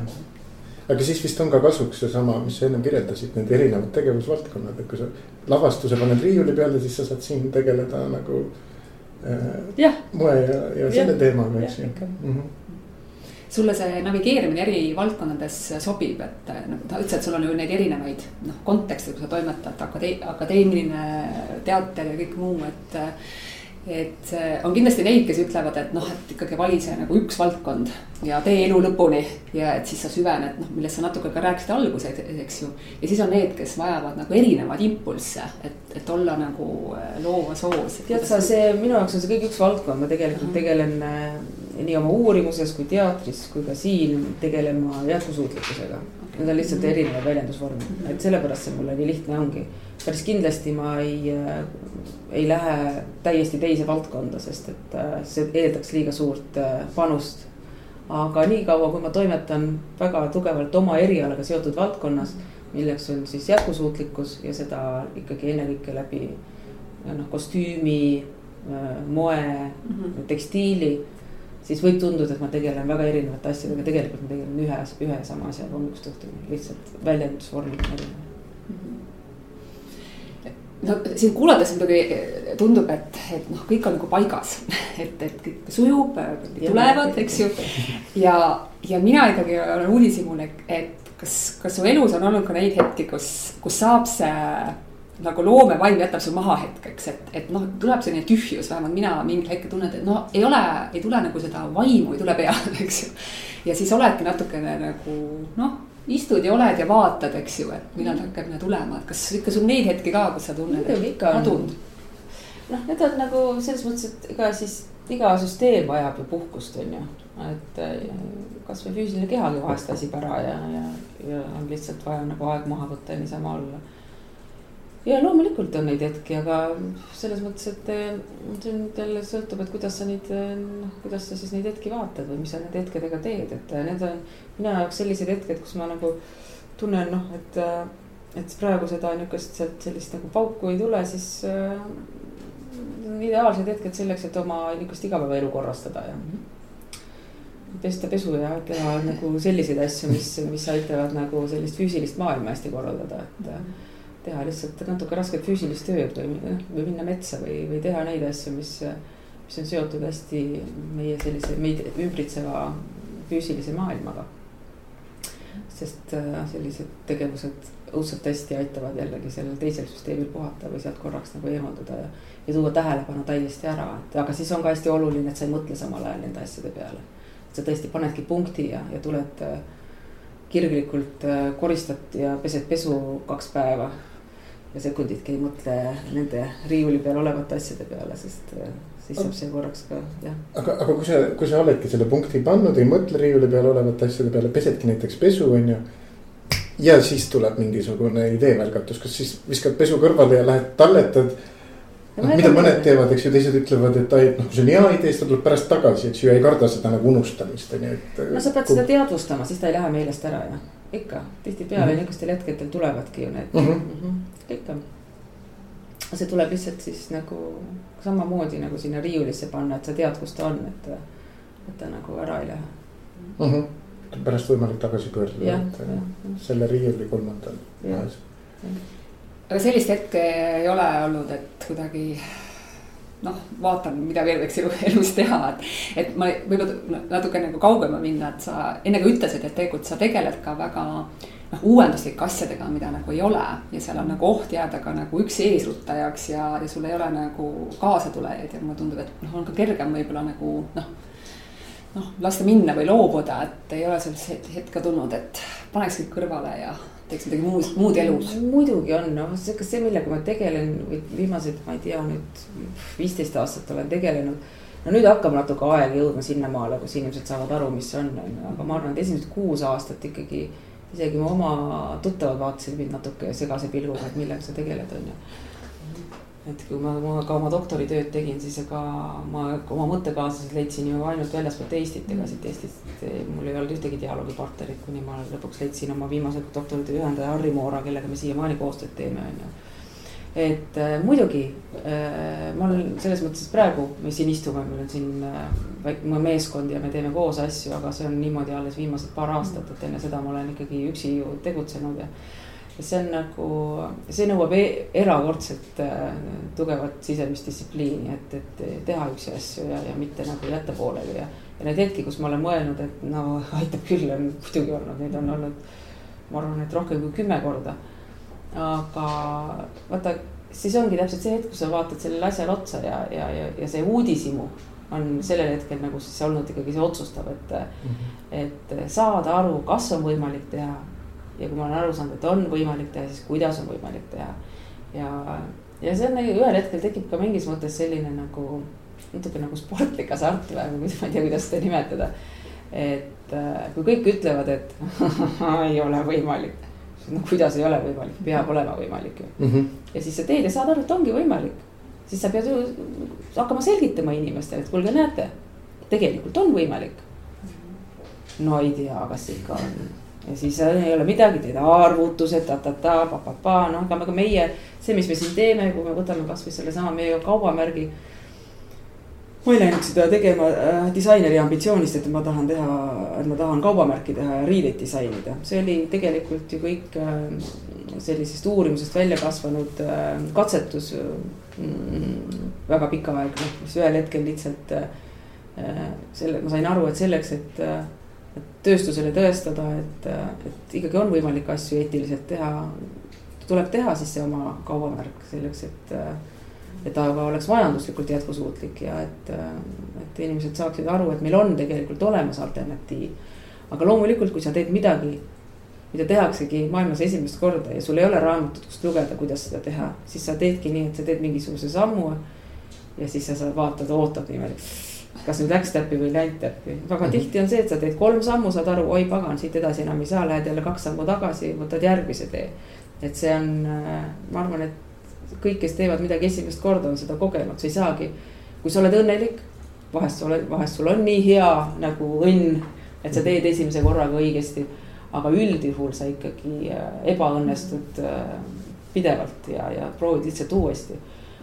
aga siis vist on ka kasuks seesama, mis sa ennem kirjeldasid, need erinevad tegevusvaldkonnad, et kui sa lavastuse paned riiuli peale, siis sa saad siin tegeleda nagu äh,. moe ja, ja selle teemaga, eks ju sulle see navigeerimine eri valdkondades sobib, et nagu ta ütles, et sul on ju neid erinevaid noh, kontekste, kus sa toimetad, akadee-, akadeemiline teater ja kõik muu, et. et on kindlasti neid, kes ütlevad, et noh, et ikkagi vali see nagu üks valdkond ja tee elu lõpuni. ja et siis sa süvened, noh, millest sa natuke ka rääkisid alguses, eks ju. ja siis on need, kes vajavad nagu erinevaid impulsse, et, et olla nagu äh, loovas hoos. tead sa, see minu jaoks on see kõik üks valdkond, ma tegelikult uh -huh. tegelen äh, nii oma uurimuses kui teatris kui ka siin tegelema jätkusuutlikkusega Need on lihtsalt mhm. erinevad väljendusvormid, et sellepärast see mulle nii lihtne ongi. päris kindlasti ma ei, äh, ei lähe täiesti teise valdkonda, sest et äh, see eeldaks liiga suurt äh, panust. aga niikaua, kui ma toimetan väga tugevalt oma erialaga seotud valdkonnas, milleks on siis jätkusuutlikkus ja seda ikkagi ennekõike läbi noh, kostüümi, moe mm, -hmm. tekstiili siis võib tunduda, et ma tegelen väga erinevate asjadega, tegelikult ma tegelen ühe, ühe sama asjaga hommikust õhtuni, lihtsalt väljendusvormid on erinevad. No sind kuulates muidugi tundub, et, et noh, kõik on nagu paigas, et, et kõik sujub, tulevad, eks ju. ja, ja mina ikkagi olen uudishimune, et kas, kas su elus on olnud ka neid hetki, kus, kus saab see nagu loomevaim jätab su maha hetkeks, et, et noh, tuleb selline tühjus, vähemalt mina mingil hetkel tunnen, et no ei ole, ei tule nagu seda vaimu ei tule peale, eks ju. ja siis oledki natukene nagu noh, istud ja oled ja vaatad, eks ju, et millal ta hakkab tulema, et kas ikka sul neid hetki ka, kus sa tunned, et kadunud? noh, need on nagu selles mõttes, et ega siis iga süsteem vajab ju puhkust, on ju. et kasvõi füüsiline kehagi vahest väsib ära ja, ja, ja on lihtsalt vaja nagu aeg maha võtta ja niisama olla ja loomulikult on neid hetki, aga selles mõttes, et eh, see nüüd jälle sõltub, et kuidas sa neid, eh, noh, kuidas sa siis neid hetki vaatad või mis sa nende hetkedega teed, et eh, need on minu jaoks sellised hetked, kus ma nagu tunnen noh, et, et praegu seda niisugust sealt sellist nagu pauku ei tule, siis äh, ideaalsed hetked selleks, et oma niisugust igapäevaelu korrastada ja pesta pesu ja teha nagu selliseid asju, mis, mis aitavad nagu sellist füüsilist maailma hästi korraldada, et mm. -hmm teha lihtsalt natuke rasket füüsilist tööd või või minna metsa või, või teha neid asju, mis, mis on seotud hästi meie sellise meid ümbritseva füüsilise maailmaga. sest äh, sellised tegevused õudselt hästi aitavad jällegi sellel teisel süsteemil puhata või sealt korraks nagu eemalduda ja, ja tuua tähelepanu täiesti ära, et aga siis on ka hästi oluline, et sa ei mõtle samal ajal nende asjade peale. sa tõesti panedki punkti ja, ja tuled äh, kirglikult äh, koristad ja pesed pesu kaks päeva ja sekunditki ei mõtle nende riiuli peal olevate asjade peale, sest äh, siis saab see korraks ka, jah. aga, aga kui sa, kui sa oledki selle punkti pannud, ei mõtle riiuli peal olevate asjade peale, pesedki näiteks pesu, on ju. ja siis tuleb mingisugune ideevälgatus, kas siis viskad pesu kõrvale ja lähed talletad. Mida mõned teevad, eks ju, teised ütlevad, et ai, noh, kui see on hea idee, siis ta tuleb pärast tagasi, eks ju, ei karda seda nagu unustamist, on ju, et. no sa pead kui... seda teadvustama, siis ta ei lähe meelest ära ju ikka, tihtipeale mm -hmm. niisugustel hetkedel tulevadki ju need mm. -hmm. Mm -hmm. ikka. see tuleb lihtsalt siis nagu samamoodi nagu sinna riiulisse panna, et sa tead, kus ta on, et, et ta nagu ära ei lähe mm. -hmm. pärast võimalik tagasi pöörduda, et ja, selle riiuli kolmandal. Aga sellist hetke ei ole olnud, et kuidagi noh, vaatan, mida veel võiks elu, elus teha, et. et ma võib-olla natuke nagu kaugemale minna, et sa enne ka ütlesid, et tegelikult sa tegeled ka väga noh, uuenduslike asjadega, mida nagu ei ole. ja seal on nagu oht jääda ka nagu üksi eesruttajaks ja, ja sul ei ole nagu kaasatulejaid ja mulle tundub, et noh, on ka kergem võib-olla nagu noh. noh, lasta minna või loobuda, et ei ole sellist hetke tulnud, et paneks kõik kõrvale ja teeks midagi muud, muud elus. muidugi on, noh, kas see, millega ma tegelen viimased, ma ei tea nüüd viisteist aastat olen tegelenud. no nüüd hakkab natuke aeg jõudma sinnamaale, kus inimesed saavad aru, mis see on, on ju, aga ma arvan, et esimesed kuus aastat ikkagi. isegi mu oma tuttavad vaatasid mind natuke segase pilguga, et millega sa tegeled, on ju et kui ma, ma ka oma doktoritööd tegin, siis ega ma oma mõttekaaslased leidsin ju ainult väljaspoolt Eestit, ega siit Eestist mul ei olnud ühtegi dialoogipartnerit, kuni ma lõpuks leidsin oma viimase doktoritöö ühendaja Harri Moora, kellega me siiamaani koostööd teeme, on ju. et äh, muidugi äh, ma olen selles mõttes praegu, me siin istume, meil on siin äh, meeskond ja me teeme koos asju, aga see on niimoodi alles viimased paar aastat, et enne seda ma olen ikkagi üksi ju tegutsenud ja see on nagu, see nõuab e erakordselt äh, tugevat sisemist distsipliini, et, et teha üksi asju ja, ja mitte nagu jätta pooleli ja. ja neid hetki, kus ma olen mõelnud, et no aitab küll, on muidugi olnud, neid on olnud, ma arvan, et rohkem kui kümme korda. aga vaata, siis ongi täpselt see hetk, kus sa vaatad sellele asjale otsa ja, ja, ja, ja see uudishimu on sellel hetkel nagu siis olnud ikkagi see otsustav, et mm, -hmm. et saada aru, kas on võimalik teha. Ja kui ma olen aru saanud, et on võimalik teha, siis kuidas on võimalik teha. ja, ja see on ühel hetkel tekib ka mingis mõttes selline nagu natuke nagu sportlik hasart või ma ei tea, kuidas seda nimetada. et kui kõik ütlevad, et ei ole võimalik no kuidas ei ole võimalik, peab olema võimalik ju mm. -hmm. ja siis sa teed ja saad aru, et ongi võimalik. siis sa pead ju hakkama selgitama inimestele, et kuulge, näete, tegelikult on võimalik. no ei tea, kas ikka on ja siis ei ole midagi, teed arvutused ta-ta-ta, pa-pa-pa, noh, aga ka meie, see, mis me siin teeme, kui me võtame kasvõi sellesama meie kaubamärgi ma ei läinud seda tegema äh, disaineri ambitsioonist, et ma tahan teha, et ma tahan kaubamärki teha ja riideid disainida. see oli tegelikult ju kõik äh, sellisest uurimusest välja kasvanud äh, katsetus mm,. väga pikaaegne, mis ühel hetkel lihtsalt äh, selle, ma sain aru, et selleks, et, et tööstusele tõestada, et, et ikkagi on võimalik asju eetiliselt teha. tuleb teha siis see oma kaubamärk selleks, et et ta ka oleks majanduslikult jätkusuutlik ja et, et inimesed saaksid aru, et meil on tegelikult olemas alternatiiv. aga loomulikult, kui sa teed midagi, mida tehaksegi maailmas esimest korda ja sul ei ole raamatut, kust lugeda, kuidas seda teha, siis sa teedki nii, et sa teed mingisuguse sammu. ja siis sa saad vaatad, ootad niimoodi, kas nüüd läks täppi või ei läinud täppi. väga -hmm. tihti on see, et sa teed kolm sammu, saad aru, oi pagan, siit edasi enam ei saa, lähed jälle kaks sammu tagasi, võtad järgmise tee. et see on, ma arvan, et kõik, kes teevad midagi esimest korda, on seda kogenud, sa ei saagi. kui sa oled õnnelik, vahest sa oled, vahest sul on nii hea nagu õnn, et sa teed esimese korraga õigesti. aga üldjuhul sa ikkagi äh, ebaõnnestud äh, pidevalt ja, ja proovid lihtsalt uuesti.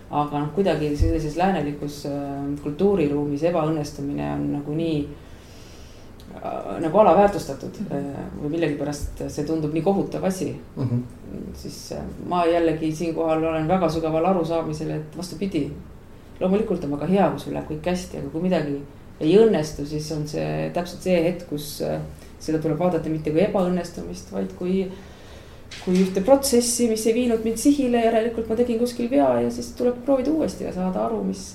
Aga noh, kuidagi sellises läänelikus äh, kultuuriruumis ebaõnnestumine on nagu nii Äh, nagu alaväärtustatud äh, või millegipärast see tundub nii kohutav asi mm. -hmm. siis äh, ma jällegi siinkohal olen väga sügaval arusaamisel, et vastupidi. loomulikult on väga hea, kui sul läheb kõik hästi, aga kui midagi ei õnnestu, siis on see täpselt see hetk, kus seda tuleb vaadata mitte kui ebaõnnestumist, vaid kui. Kui ühte protsessi, mis ei viinud mind sihile, järelikult ma tegin kuskil vea ja siis tuleb proovida uuesti ja saada aru, mis,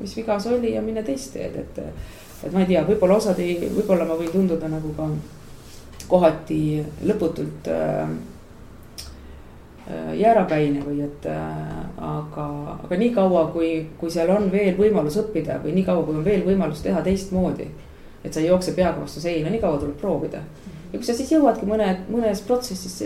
mis viga see oli ja minna teist teed, et et ma ei tea, võib-olla osad ei, võib-olla ma võin tunduda nagu ka kohati lõputult äh, jäärapäine või et äh, aga, aga niikaua, kui, kui seal on veel võimalus õppida või niikaua, kui on veel võimalus teha teistmoodi. et sa ei jookse peaga vastu seina, nii kaua tuleb proovida. Kui sa siis jõuadki mõne, mõnes protsessis,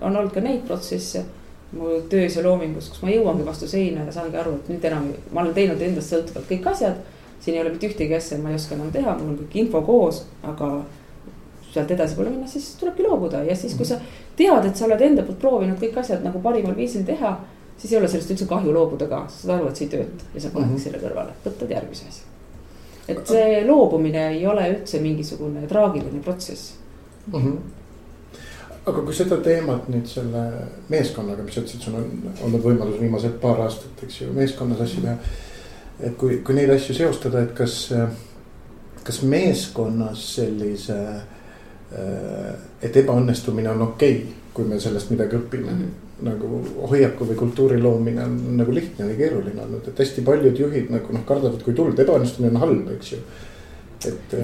on olnud ka neid protsesse mu töös ja loomingus, kus ma jõuangi vastu seina ja saangi aru, et nüüd enam ma olen teinud endast sõltuvalt kõik asjad siin ei ole mitte ühtegi asja, ma ei oska enam teha, mul on kõik info koos, aga sealt edasi pole minna, siis tulebki loobuda ja siis, kui sa tead, et sa oled enda poolt proovinud kõik asjad nagu parimal viisil teha. siis ei ole sellest üldse kahju loobuda ka, sa saad aru, et see ei tööta ja sa panedki mm -hmm. selle kõrvale, võtad järgmise asja. et see loobumine ei ole üldse mingisugune traagiline protsess mm. -hmm aga kui seda teemat nüüd selle meeskonnaga, mis sa ütlesid, sul on olnud võimalus viimased paar aastat, eks ju, meeskonnas asju teha et kui, kui neid asju seostada, et kas, kas meeskonnas sellise, et ebaõnnestumine on okei okay,, kui me sellest midagi õpime mm. -hmm nagu hoiaku või kultuuri loomine on nagu lihtne või keeruline olnud, et hästi paljud juhid nagu noh, kardavad, kui tuld, ebaõnnestumine on halb, eks ju, et.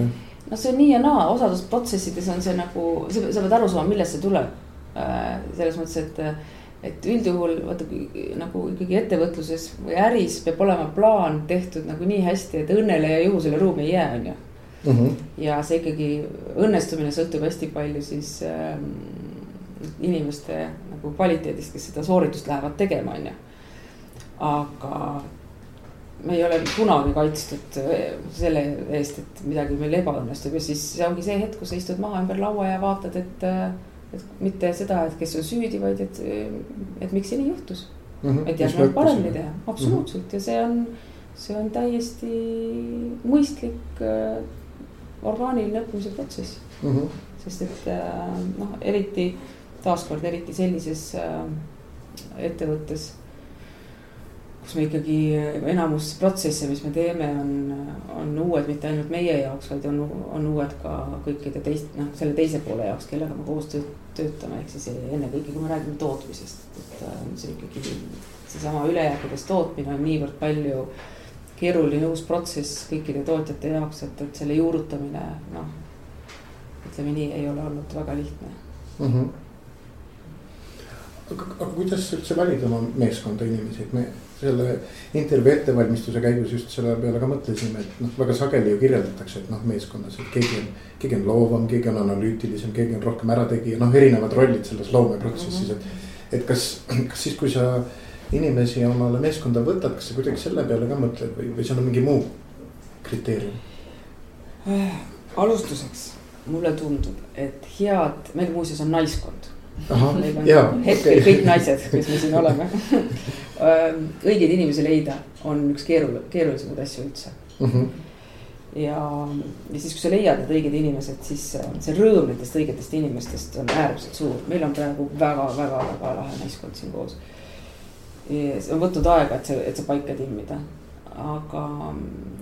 No see on nii ja naa, osades protsessides on see nagu, sa pead aru saama, millest see tuleb. selles mõttes, et et üldjuhul vaata nagu ikkagi ettevõtluses või äris peab olema plaan tehtud nagu nii hästi, et õnnele ja juhusele ruumi ei jää, on ju. Mhm. ja see ikkagi õnnestumine sõltub hästi palju siis äh, inimeste nagu kvaliteedist, kes seda sooritust lähevad tegema, on ju. aga me ei ole kunagi kaitstud äh, selle eest, et midagi meil ebaõnnestub ja siis see ongi see hetk, kus sa istud maha ümber laua ja vaatad, et äh, et mitte seda, et kes on süüdi, vaid et, et miks see nii juhtus mm. -hmm. et järgnevalt paremini teha, absoluutselt mm -hmm. ja see on, see on täiesti mõistlik äh, orgaaniline õppimise protsess mm. -hmm. sest et äh, noh, eriti taaskord eriti sellises äh, ettevõttes kus me ikkagi enamus protsesse, mis me teeme, on, on uued mitte ainult meie jaoks, vaid on, on uued ka kõikide teist, noh, selle teise poole jaoks, kellega me koos töötame, ehk siis ennekõike, kui me räägime tootmisest, et äh, see ikkagi seesama ülejääkides tootmine on niivõrd palju keeruline uus protsess kõikide tootjate jaoks, et, et selle juurutamine noh, ütleme nii, ei ole olnud väga lihtne mm. -hmm. Aga, kuidas üldse valida oma meeskonda inimesi, et me selle intervjuu ettevalmistuse käigus just selle peale ka mõtlesime, et noh, väga sageli ju kirjeldatakse, et noh, meeskonnas, et keegi on, keegi on loovam, keegi on analüütilisem, keegi on rohkem ärategija, noh, erinevad rollid selles loomeprotsessis, et. et kas, kas siis, kui sa inimesi omale meeskonda võtad, kas sa kuidagi selle peale ka mõtled või, või seal on mingi muu kriteerium? Äh, alustuseks mulle tundub, et head, meil muuseas on naiskond. Meil on jaa, hetkel okay. kõik naised, kes me siin oleme õigeid inimesi leida on üks keerul-, keerulisemaid asju üldse mm. -hmm. ja, ja siis, kui sa leiad need õiged inimesed, siis see rõõm nendest õigetest inimestest on äärmiselt suur, meil on praegu väga-väga-väga lahe naiskond siin koos see on võtnud aega, et see, et see paika timmida. aga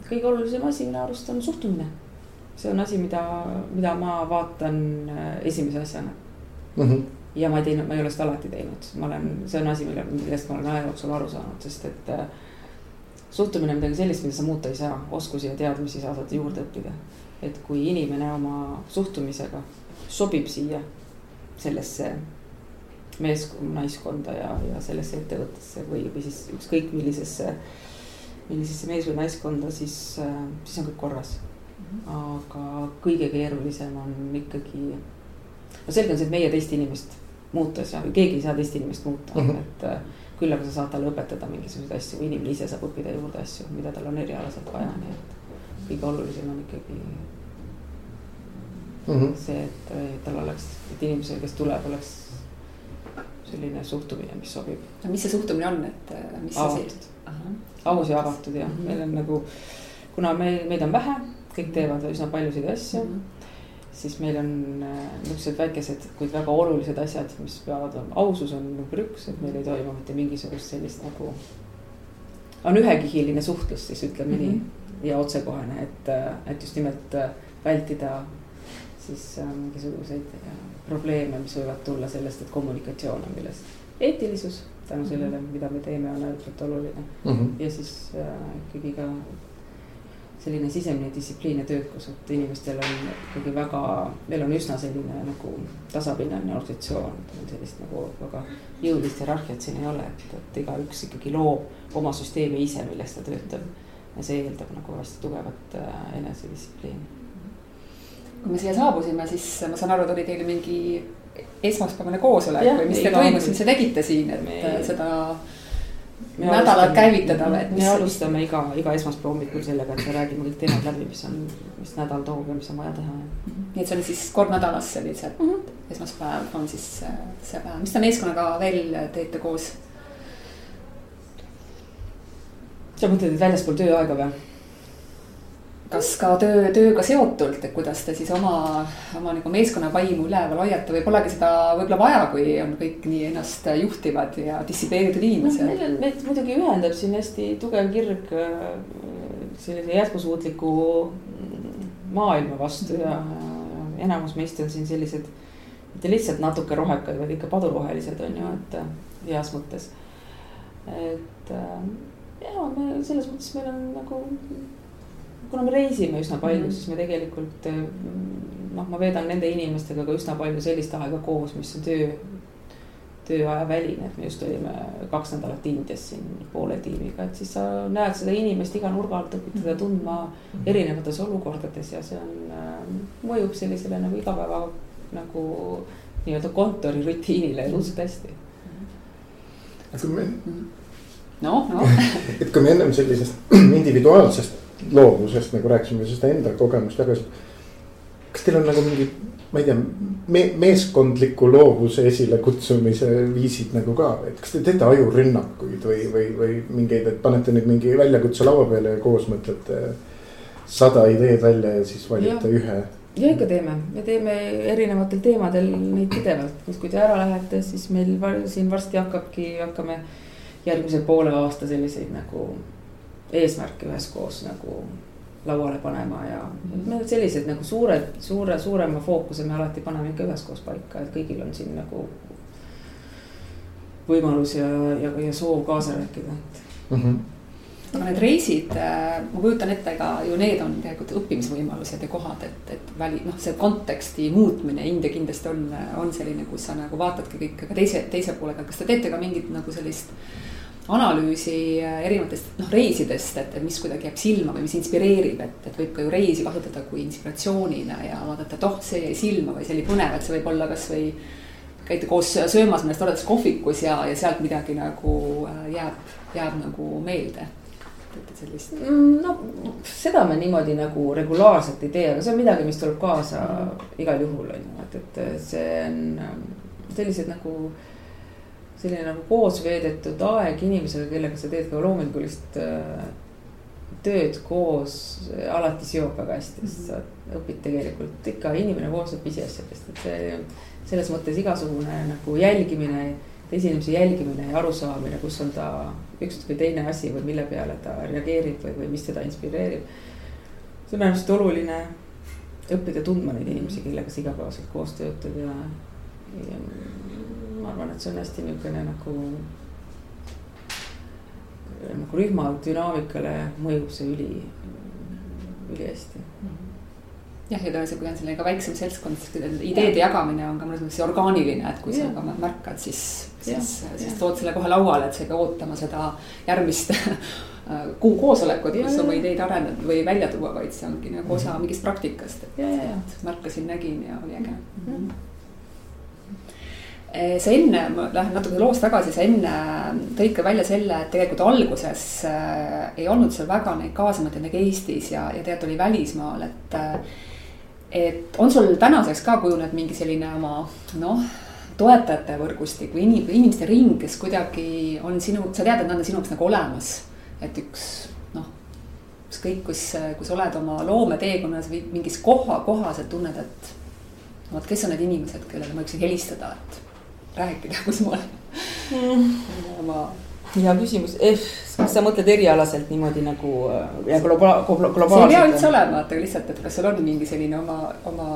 kõige olulisem asi minu arust on suhtumine. see on asi, mida, mida ma vaatan äh, esimese asjana mm. -hmm. Ja ma ei teinud, ma ei ole seda alati teinud, ma olen, see on asi, mille, millest ma olen aja jooksul aru saanud, sest et äh, suhtumine on midagi sellist, mida sa muuta ei saa, oskusi ja teadmisi sa saad juurde õppida. et kui inimene oma suhtumisega sobib siia sellesse mees, naiskonda ja, ja sellesse ettevõttesse või, või siis ükskõik millisesse, millisesse mees- või naiskonda, siis, siis on kõik korras. aga kõige keerulisem on ikkagi, no selge on see, et meie teist inimest muuta saa, keegi ei saa teist inimest muuta mm, -hmm. et äh, küll aga sa saad talle õpetada mingisuguseid asju või inimene ise saab õppida juurde asju, mida tal on erialaselt vaja, nii et kõige olulisem on ikkagi mm -hmm. see, et tal oleks, et inimesel, kes tuleb, oleks selline suhtumine, mis sobib. no mis see suhtumine on, et äh, mis avatud, aus ja avatud jah mm, -hmm. meil on nagu, kuna me, meid on vähe, kõik teevad üsna paljusid asju mm. -hmm. Siis meil on äh, niisugused väikesed, kuid väga olulised asjad, mis peavad olema, ausus on number üks, et meil ei toimu mitte mingisugust sellist nagu. on ühekihiline suhtlus siis ütleme mm -hmm. nii ja otsekohene, et, äh, et just nimelt vältida siis äh, mingisuguseid äh, probleeme, mis võivad tulla sellest, et kommunikatsioon on millest. eetilisus tänu sellele, mhm. mida me teeme, on ääretult oluline mm. -hmm. ja siis äh, ikkagi ka selline sisemine distsipliin ja töökus, et inimestel on ikkagi väga, meil on üsna selline nagu tasapinnaline organisatsioon, sellist nagu väga jõulist hierarhiat siin ei ole, et, et igaüks ikkagi loob oma süsteemi ise, milles ta töötab. ja see eeldab nagu hästi tugevat äh, enesedistsipliini kui me siia saabusime, siis ma saan aru, et oli teil mingi esmaspäevane koosolek või mis teil toimus, mis te tegite siin, et me, seda nädalat käivitada või? me alustame iga, iga esmaspäeva hommikul sellega, et me räägime kõik teemad läbi, mis on, mis nädal toob ja mis on vaja teha. nii et see oli siis kord nädalas sellised mm, -hmm. esmaspäev on siis see päev, mis te meeskonnaga veel teete koos? sa mõtled, et väljaspool tööaega või? Kas ka töö, tööga seotult, et kuidas te siis oma, oma nagu meeskonna vaimu üleval hoiate või polegi seda võib-olla vaja, kui on kõik nii ennast juhtivad ja distsiplineeritud inimesed no,? meil, meid muidugi ühendab siin hästi tugev kirg äh, sellise jätkusuutliku maailma vastu ja enamus meist on siin sellised. mitte lihtsalt natuke rohekad, vaid ikka padurohelised on ju, et äh, heas mõttes. et äh, ja me selles mõttes meil on nagu kuna me reisime üsna palju mm, -hmm. siis me tegelikult eh, noh, ma veedan nende inimestega ka üsna palju sellist aega koos, mis on töö, tööaja väline, et me just olime kaks nädalat Indias siin poole tiimiga, et siis sa näed seda inimest iga nurga alt, õpid teda tundma mhm. erinevates olukordades ja see on äh,, mõjub sellisele nagu igapäeva nagu nii-öelda kontorirutiinile õudselt hästi. kui me noh, noh. et kui me ennem sellisest individuaalsest loovusest nagu rääkisime, seda enda kogemust jagasime. kas teil on nagu mingi, ma ei tea me,, meeskondliku loovuse esilekutsumise viisid nagu ka, et kas te teete ajurünnakuid või, või, või mingeid, et panete nüüd mingi väljakutse laua peale ja koos mõtlete sada ideed välja ja siis valite ja. ühe ja ikka teeme, me teeme erinevatel teemadel neid pidevalt, et kui te ära lähete, siis meil siin varsti hakkabki, hakkame järgmise poole aasta selliseid nagu eesmärke üheskoos nagu lauale panema ja mm. me sellised nagu suured, suure, suurema fookuse me alati paneme ikka üheskoos paika, et kõigil on siin nagu. võimalus ja, ja, ja soov kaasa rääkida mm. -hmm aga need reisid, äh, ma kujutan ette, ega ju need on tegelikult õppimisvõimalused ja kohad, et, et väli, noh, see konteksti muutmine, India kindlasti on, on selline, kus sa nagu vaatadki kõike, aga teise, teise poolega, kas te teete ka mingit nagu sellist analüüsi äh, erinevatest noh reisidest, et, et mis kuidagi jääb silma või mis inspireerib, et, et võib ka ju reisi kasutada kui inspiratsioonina ja vaadata, et oh, see jäi silma või see oli põnev, et see võib olla kasvõi. käite koos söömas mõnes toredas kohvikus ja, ja sealt midagi nagu äh, jääb, jääb nagu meelde. teete sellist? Mm, no seda me niimoodi nagu regulaarselt ei tee, aga see on midagi, mis tuleb kaasa igal juhul on ju, et, et see on sellised nagu selline nagu koos veedetud aeg inimesega, kellega sa teed ka loomingulist äh, tööd koos, alati seob väga hästi, sest sa õpid tegelikult ikka, inimene koosneb pisiasjadest, et see selles mõttes igasugune nagu jälgimine, teise inimese jälgimine ja arusaamine, kus on ta üks või teine asi või mille peale ta reageerib või, või mis teda inspireerib. see on äärmiselt oluline õppida tundma neid inimesi, kellega sa igapäevaselt koos töötad ja, ja ma arvan, et see on hästi niisugune nagu, nagu rühma dünaamikale mõjub see üli, ülihästi jah, ja tõenäoliselt, kui on selline ka väiksem seltskond, ideede ja. jagamine on ka mõnes mõttes orgaaniline, et kui ja. sa ka märkad, siis, siis, siis tood selle kohe lauale, et sa ei pea ootama seda järgmist kuu koosolekut, kus oma ideid arendada või välja tuua, vaid see ongi nagu osa mhm. mingist praktikast, et märkasin, nägin ja oli äge mm. -hmm sa enne, ma lähen natuke loost tagasi, sa enne tõid ka välja selle, et tegelikult alguses äh, ei olnud seal väga neid kaasamõtteid nagu Eestis ja, ja tegelikult oli välismaal, et. et on sul tänaseks ka kujunenud mingi selline oma noh, toetajate võrgustik või inimeste ring, kes kuidagi on sinu, sa tead, et nad on sinu jaoks nagu olemas. et üks noh, ükskõik kus, kus oled oma loometeekonnas või mingis koha, kohas, et tunned, et vot kes on need inimesed, kellele ma võiksin helistada, et rääkida, kus ma olen mm.. ma. hea küsimus, eh, kas sa mõtled erialaselt niimoodi nagu äh, ja globa-, globaalselt? see ei pea üldse olema, et lihtsalt, et kas sul on mingi selline oma, oma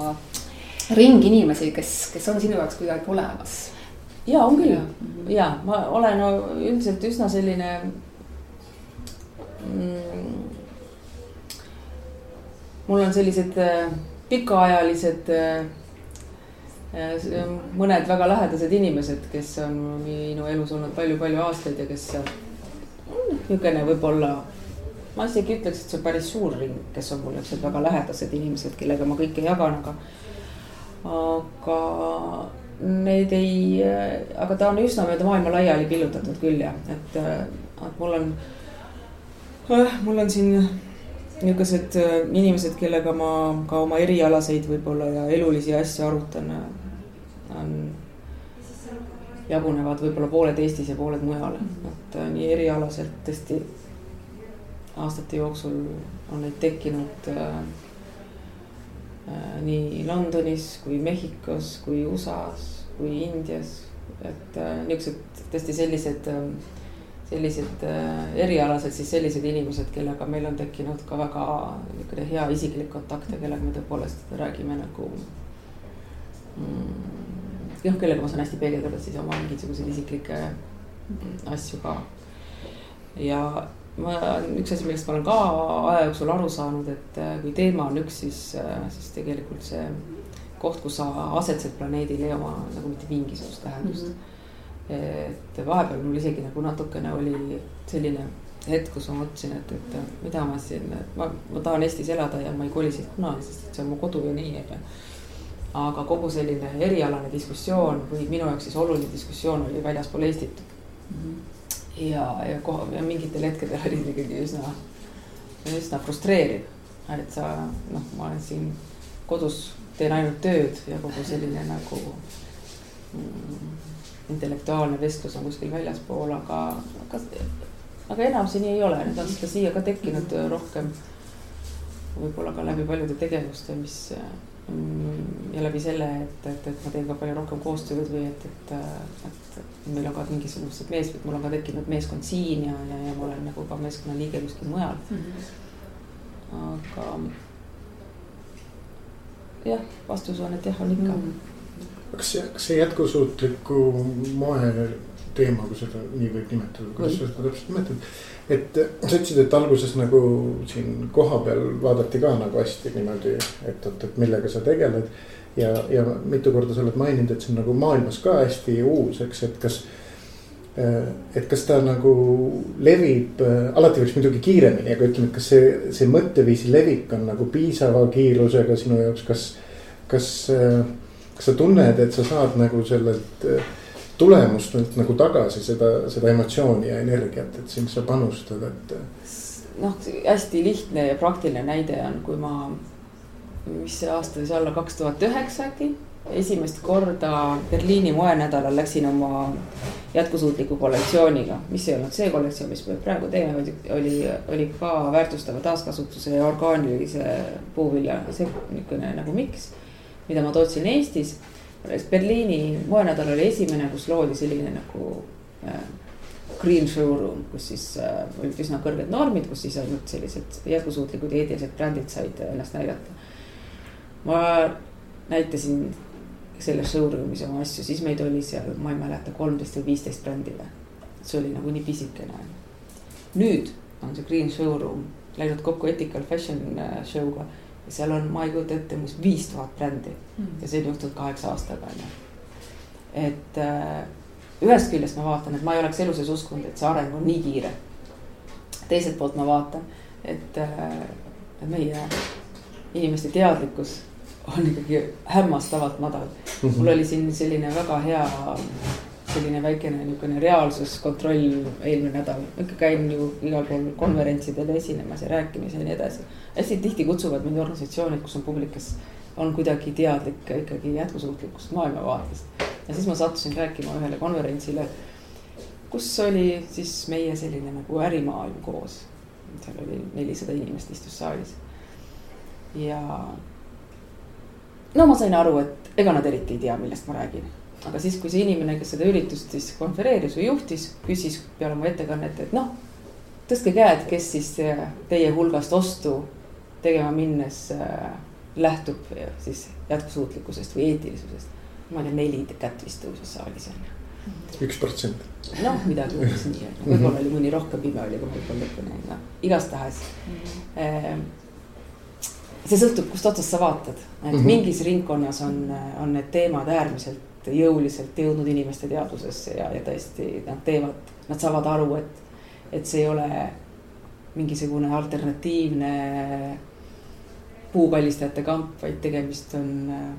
ring inimesi, kes, kes on sinu jaoks kuidagi olemas? ja on küll ja, ja ma olen no, üldiselt üsna selline mm,. mul on sellised äh, pikaajalised äh, mõned väga lähedased inimesed, kes on minu elus olnud palju-palju aastaid ja kes niisugune võib-olla, ma isegi ütleks, et see on päris suur ring, kes on mul niisugused väga lähedased inimesed, kellega ma kõike jagan, aga, aga need ei, aga ta on üsna mööda maailma laiali pillutatud küll jah, et, et mul on, mul on siin niisugused äh, inimesed, kellega ma ka oma erialaseid võib-olla ja elulisi asju arutan, äh, on, jagunevad võib-olla pooled Eestis ja pooled mujal, et äh, nii erialaselt tõesti aastate jooksul on neid tekkinud äh, nii Londonis kui Mehhikos kui USA-s kui Indias, et äh, niisugused tõesti sellised äh, sellised äh, erialased siis sellised inimesed, kellega meil on tekkinud ka väga niisugune hea isiklik kontakt ja kellega me tõepoolest räägime nagu mm,. Jah, kellega ma saan hästi peegeldada siis oma mingisuguseid isiklikke asju ka. ja ma, üks asi, millest ma olen ka aja jooksul aru saanud, et äh, kui teema on üks, siis, äh, siis tegelikult see koht, kus sa asetsed planeedil ei oma nagu mitte mingisugust tähendust mm. -hmm et vahepeal mul isegi nagu natukene oli selline hetk, kus ma mõtlesin, et, et mida ma siin, ma, ma tahan Eestis elada ja ma ei koli siit kunagi, sest et see on mu kodu ja nii, onju. Aga kogu selline erialane diskussioon või minu jaoks siis oluline diskussioon oli väljaspool Eestit mm. -hmm. ja, ja koha, ja mingitel hetkedel oli ikkagi üsna, üsna frustreeriv, et sa noh, ma olen siin kodus, teen ainult tööd ja kogu selline nagu mm, intellektuaalne vestlus on kuskil väljaspool, aga, aga, aga enam see nii ei ole, nüüd on seda siia ka tekkinud rohkem. võib-olla ka läbi paljude tegevuste, mis ja läbi selle, et, et, et ma teen ka palju rohkem koostööd või et, et, et meil on ka mingisugused mees, mul on ka tekkinud meeskond siin ja, ja, ja ma olen nagu ka meeskonna liige kuskil mujal mm. -hmm. aga jah, vastus on, et jah, on ikka mm. -hmm kas see, kas see jätkusuutliku moe teema, kui seda nii võib nimetada, kuidas sa seda täpselt nimetad. et sa ütlesid, et alguses nagu siin kohapeal vaadati ka nagu hästi niimoodi, et oot, et millega sa tegeled. ja, ja mitu korda sa oled maininud, et see on nagu maailmas ka hästi uus, eks, et kas et kas ta nagu levib, alati võiks muidugi kiiremini, aga ütleme, et kas see, see mõtteviisi levik on nagu piisava kiirusega sinu jaoks, kas, kas, kas sa tunned, et sa saad nagu sellelt tulemust nüüd nagu tagasi seda, seda emotsiooni ja energiat, et sind sa panustad, et. noh, hästi lihtne ja praktiline näide on, kui ma, mis see aasta võis olla, kaks tuhat üheksa äkki. esimest korda Berliini moenädalal läksin oma jätkusuutliku kollektsiooniga, mis ei olnud see kollektsioon, mis me praegu teeme, vaid oli, oli ka väärtustava taaskasutuse ja orgaanilise puuvilja, see niisugune nagu miks, mida ma tootsin Eestis Berliini moenädal oli esimene, kus loodi selline nagu äh, green showroom, kus siis äh, olid üsna kõrged normid, kus siis ainult sellised jätkusuutlikud eetilised brändid said ennast näidata. ma näitasin selles showroom'is oma asju, siis meid oli seal, ma ei mäleta, kolmteist või viisteist brändi või. see oli nagu nii pisikene. nüüd on see green showroom läinud kokku Ethical Fashion äh, show'ga ja seal on, ma ei kujuta ette, umbes viis tuhat brändi mm. ja see on juhtunud kaheksa aastaga on ju. et äh, ühest küljest ma vaatan, et ma ei oleks elu sees uskunud, et see areng on nii kiire. teiselt poolt ma vaatan, et äh, meie inimeste teadlikkus on ikkagi hämmastavalt madal. -hmm. mul oli siin selline väga hea selline väikene niisugune reaalsuskontroll eelmine nädal. ikka käin ju igal pool konverentsidel esinemas ja rääkimas ja nii edasi. hästi tihti kutsuvad mind organisatsioonid, kus on publik, kes on kuidagi teadlik ikkagi jätkusuutlikust maailmavaatest. ja siis ma sattusin rääkima ühele konverentsile, kus oli siis meie selline nagu ärimaailm koos. seal oli nelisada inimest istus saalis. ja no ma sain aru, et ega nad eriti ei tea, millest ma räägin aga siis, kui see inimene, kes seda üritust siis konvereeris või juhtis, küsis peale mu ettekannet, et noh, tõstke käed, kes siis teie hulgast ostu tegema minnes äh, lähtub siis jätkusuutlikkusest või eetilisusest. ma ei tea, neli kätt vist tõusis saalis on ju. üks protsent. noh, midagi umbes nii on ju, võib-olla oli mõni rohkem pime oli, kui ma võib-olla lõpuni, noh igastahes mm. -hmm. see sõltub, kust otsast sa vaatad, et mm -hmm. mingis ringkonnas on, on need teemad äärmiselt jõuliselt jõudnud inimeste teadvusesse ja, ja tõesti nad teevad, nad saavad aru, et, et see ei ole mingisugune alternatiivne puukallistajate kamp, vaid tegemist on äh,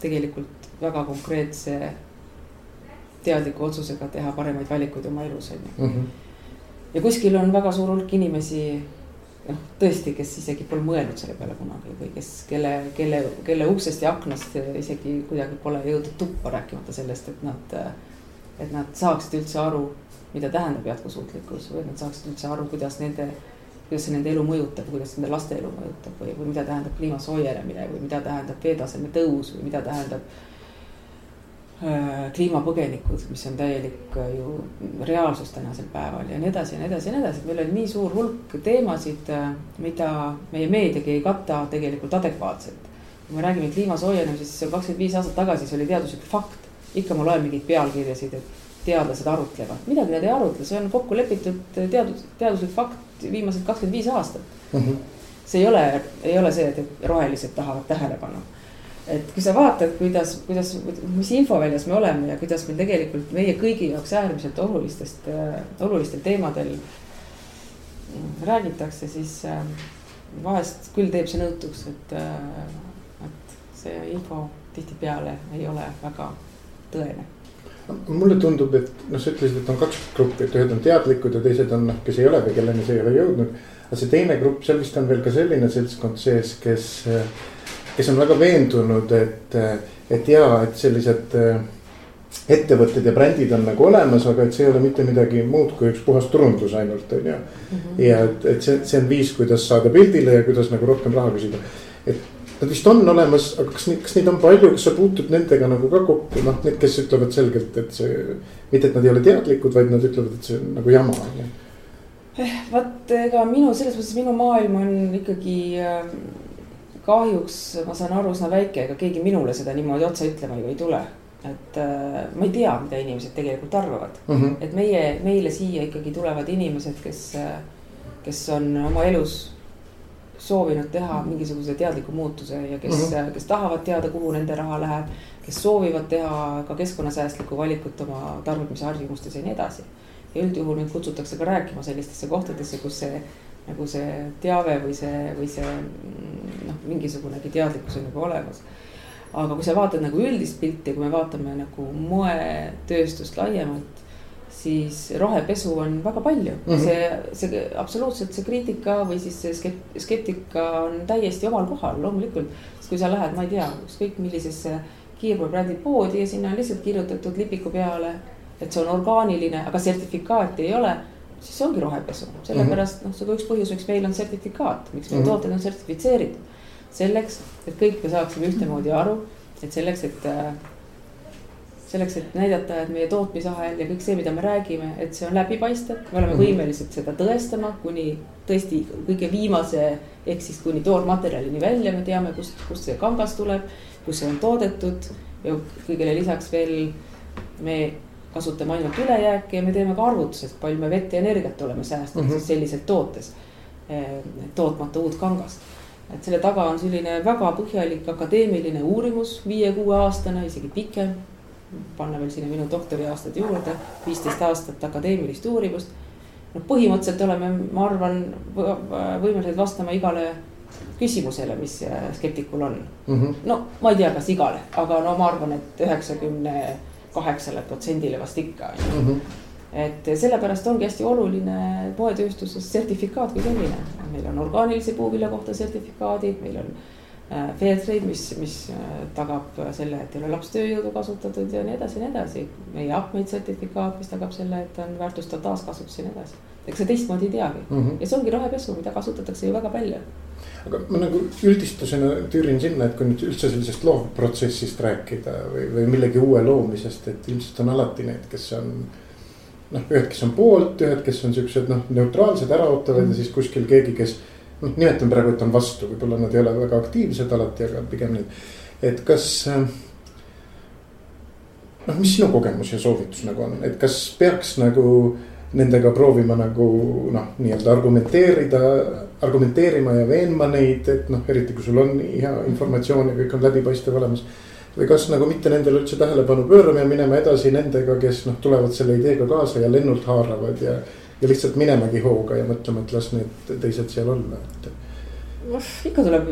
tegelikult väga konkreetse teadliku otsusega teha paremaid valikuid oma elus, on ju. Mhm. ja kuskil on väga suur hulk inimesi noh, tõesti, kes isegi pole mõelnud selle peale kunagi või kes, kelle, kelle, kelle uksest ja aknast isegi kuidagi pole jõudnud tuppa, rääkimata sellest, et nad, et nad saaksid üldse aru, mida tähendab jätkusuutlikkus või et nad saaksid üldse aru, kuidas nende, kuidas see nende elu mõjutab, kuidas nende laste elu mõjutab või, või mida tähendab kliima soojenemine või mida tähendab veetaseme tõus või mida tähendab Äh, kliimapõgenikud, mis on täielik äh, ju reaalsus tänasel päeval ja nii edasi ja nii edasi ja nii edasi, et meil on nii suur hulk teemasid, äh, mida meie meediagi ei kata tegelikult adekvaatselt. kui me räägime kliima soojenemisest, siis kakskümmend viis aastat tagasi see oli teaduslik fakt. ikka ma loen mingeid pealkirjasid, et teadlased arutlevad, midagi nad ei arutle, see on kokku lepitud teadus, teaduslik fakt viimased kakskümmend viis aastat mm. -hmm. see ei ole, ei ole see, et rohelised tahavad tähelepanu et kui sa vaatad, kuidas, kuidas, mis infoväljas me oleme ja kuidas meil tegelikult meie kõigi jaoks äärmiselt olulistest, äh, olulistel teemadel räägitakse, siis äh, vahest küll teeb see nõutuks, et, äh, et see info tihtipeale ei ole väga tõene mulle tundub, et noh, sa ütlesid, et on kaks gruppi, et ühed on teadlikud ja teised on noh, kes ei ole või kelleni see ei ole jõudnud. aga see teine grupp, seal vist on veel ka selline seltskond sees, kes äh, kes on väga veendunud, et, et ja, et sellised äh, ettevõtted ja brändid on nagu olemas, aga et see ei ole mitte midagi muud kui üks puhas turundus ainult, on ju. Mhm. ja et, et see, see on viis, kuidas saada pildile ja kuidas nagu rohkem raha küsida. et nad vist on olemas, aga kas, kas neid on palju, kas sa puutud nendega nagu ka kokku, noh, need, kes ütlevad selgelt, et see. mitte, et nad ei ole teadlikud, vaid nad ütlevad, et see on nagu jama, on ju. Eh, vot ega minu, selles mõttes minu maailm on ikkagi äh kahjuks ma saan aru, üsna väike, ega keegi minule seda niimoodi otse ütlema ju ei tule. et äh, ma ei tea, mida inimesed tegelikult arvavad mm. Mhm. et meie, meile siia ikkagi tulevad inimesed, kes, kes on oma elus soovinud teha mingisuguse teadliku muutuse ja kes mm, -hmm. kes tahavad teada, kuhu nende raha läheb. kes soovivad teha ka keskkonnasäästlikku valikut oma tarbimisharjumustes ja nii edasi. ja üldjuhul mind kutsutakse ka rääkima sellistesse kohtadesse, kus see nagu see teave või see, või see noh, mingisugunegi teadlikkus on juba olemas. aga kui sa vaatad nagu üldist pilti, kui me vaatame nagu moetööstust laiemalt siis rohepesu on väga palju mm. -hmm. see, see absoluutselt see kriitika või siis see skept, skeptika on täiesti omal kohal, loomulikult. sest kui sa lähed, ma ei tea, ükskõik millisesse kiirpoebrändi poodi ja sinna on lihtsalt kirjutatud lipiku peale, et see on orgaaniline, aga sertifikaati ei ole siis see ongi rohepesu, sellepärast noh, see ka üks põhjus, miks meil on sertifikaat, miks meie mm -hmm. tooted on sertifitseeritud. selleks, et kõik me saaksime ühtemoodi aru, et selleks, et äh, selleks, et näidata, et meie tootmisahel ja kõik see, mida me räägime, et see on läbipaistev, me oleme mhm. võimelised seda tõestama kuni tõesti kõige viimase ehk siis kuni toormaterjalini välja, me teame, kust, kust see kangas tuleb, kus see on toodetud ja kõigele lisaks veel me kasutame ainult ülejääki ja me teeme ka arvutused, palju me vett ja energiat oleme säästnud mm -hmm. siis selliselt tootes, eh, tootmata uut kangast et selle taga on selline väga põhjalik akadeemiline uurimus, viie-kuue aastane, isegi pikem panna veel sinna minu doktoriaastad juurde, viisteist aastat akadeemilist uurimust. noh, põhimõtteliselt oleme, ma arvan, võimelised vastama igale küsimusele, mis skeptikul on mm. -hmm. no ma ei tea, kas igale, aga no ma arvan, et üheksakümne kaheksale protsendile vast ikka on ju. Mhm. et sellepärast ongi hästi oluline poetööstuses sertifikaat kui selline, meil on orgaanilise puuvilja kohta sertifikaadid, meil on Äh, Fairtrade, mis, mis äh, tagab selle, et ei ole lapstööjõudu kasutatud ja nii edasi ja nii edasi. meie Upmate sertifikaat, mis tagab selle, et on väärtustav taaskasutus ja nii edasi. ega sa teistmoodi ei teagi mm -hmm. ja see ongi rohepesu, mida kasutatakse ju väga palju. Aga ma nagu üldistusena tüürin sinna, et kui nüüd üldse sellisest loovprotsessist rääkida või, või millegi uue loomisest, et ilmselt on alati need, kes on noh, ühed, kes on poolt, ühed, kes on siuksed noh, neutraalsed, äraootavad mm ja siis kuskil keegi, kes noh, nimetan praegu, et on vastu, võib-olla nad ei ole väga aktiivsed alati, aga pigem need. et kas äh, noh, mis sinu kogemus ja soovitus nagu on, et kas peaks nagu nendega proovima nagu noh, nii-öelda argumenteerida, argumenteerima ja veenma neid, et noh, eriti kui sul on hea informatsioon ja kõik on läbipaistev olemas. või kas nagu mitte nendele üldse tähelepanu pöörama ja minema edasi nendega, kes noh, tulevad selle ideega kaasa ja lennult haaravad ja ja lihtsalt minemagi hooga ja mõtlema, et las need teised seal olla, et. noh, ikka tuleb,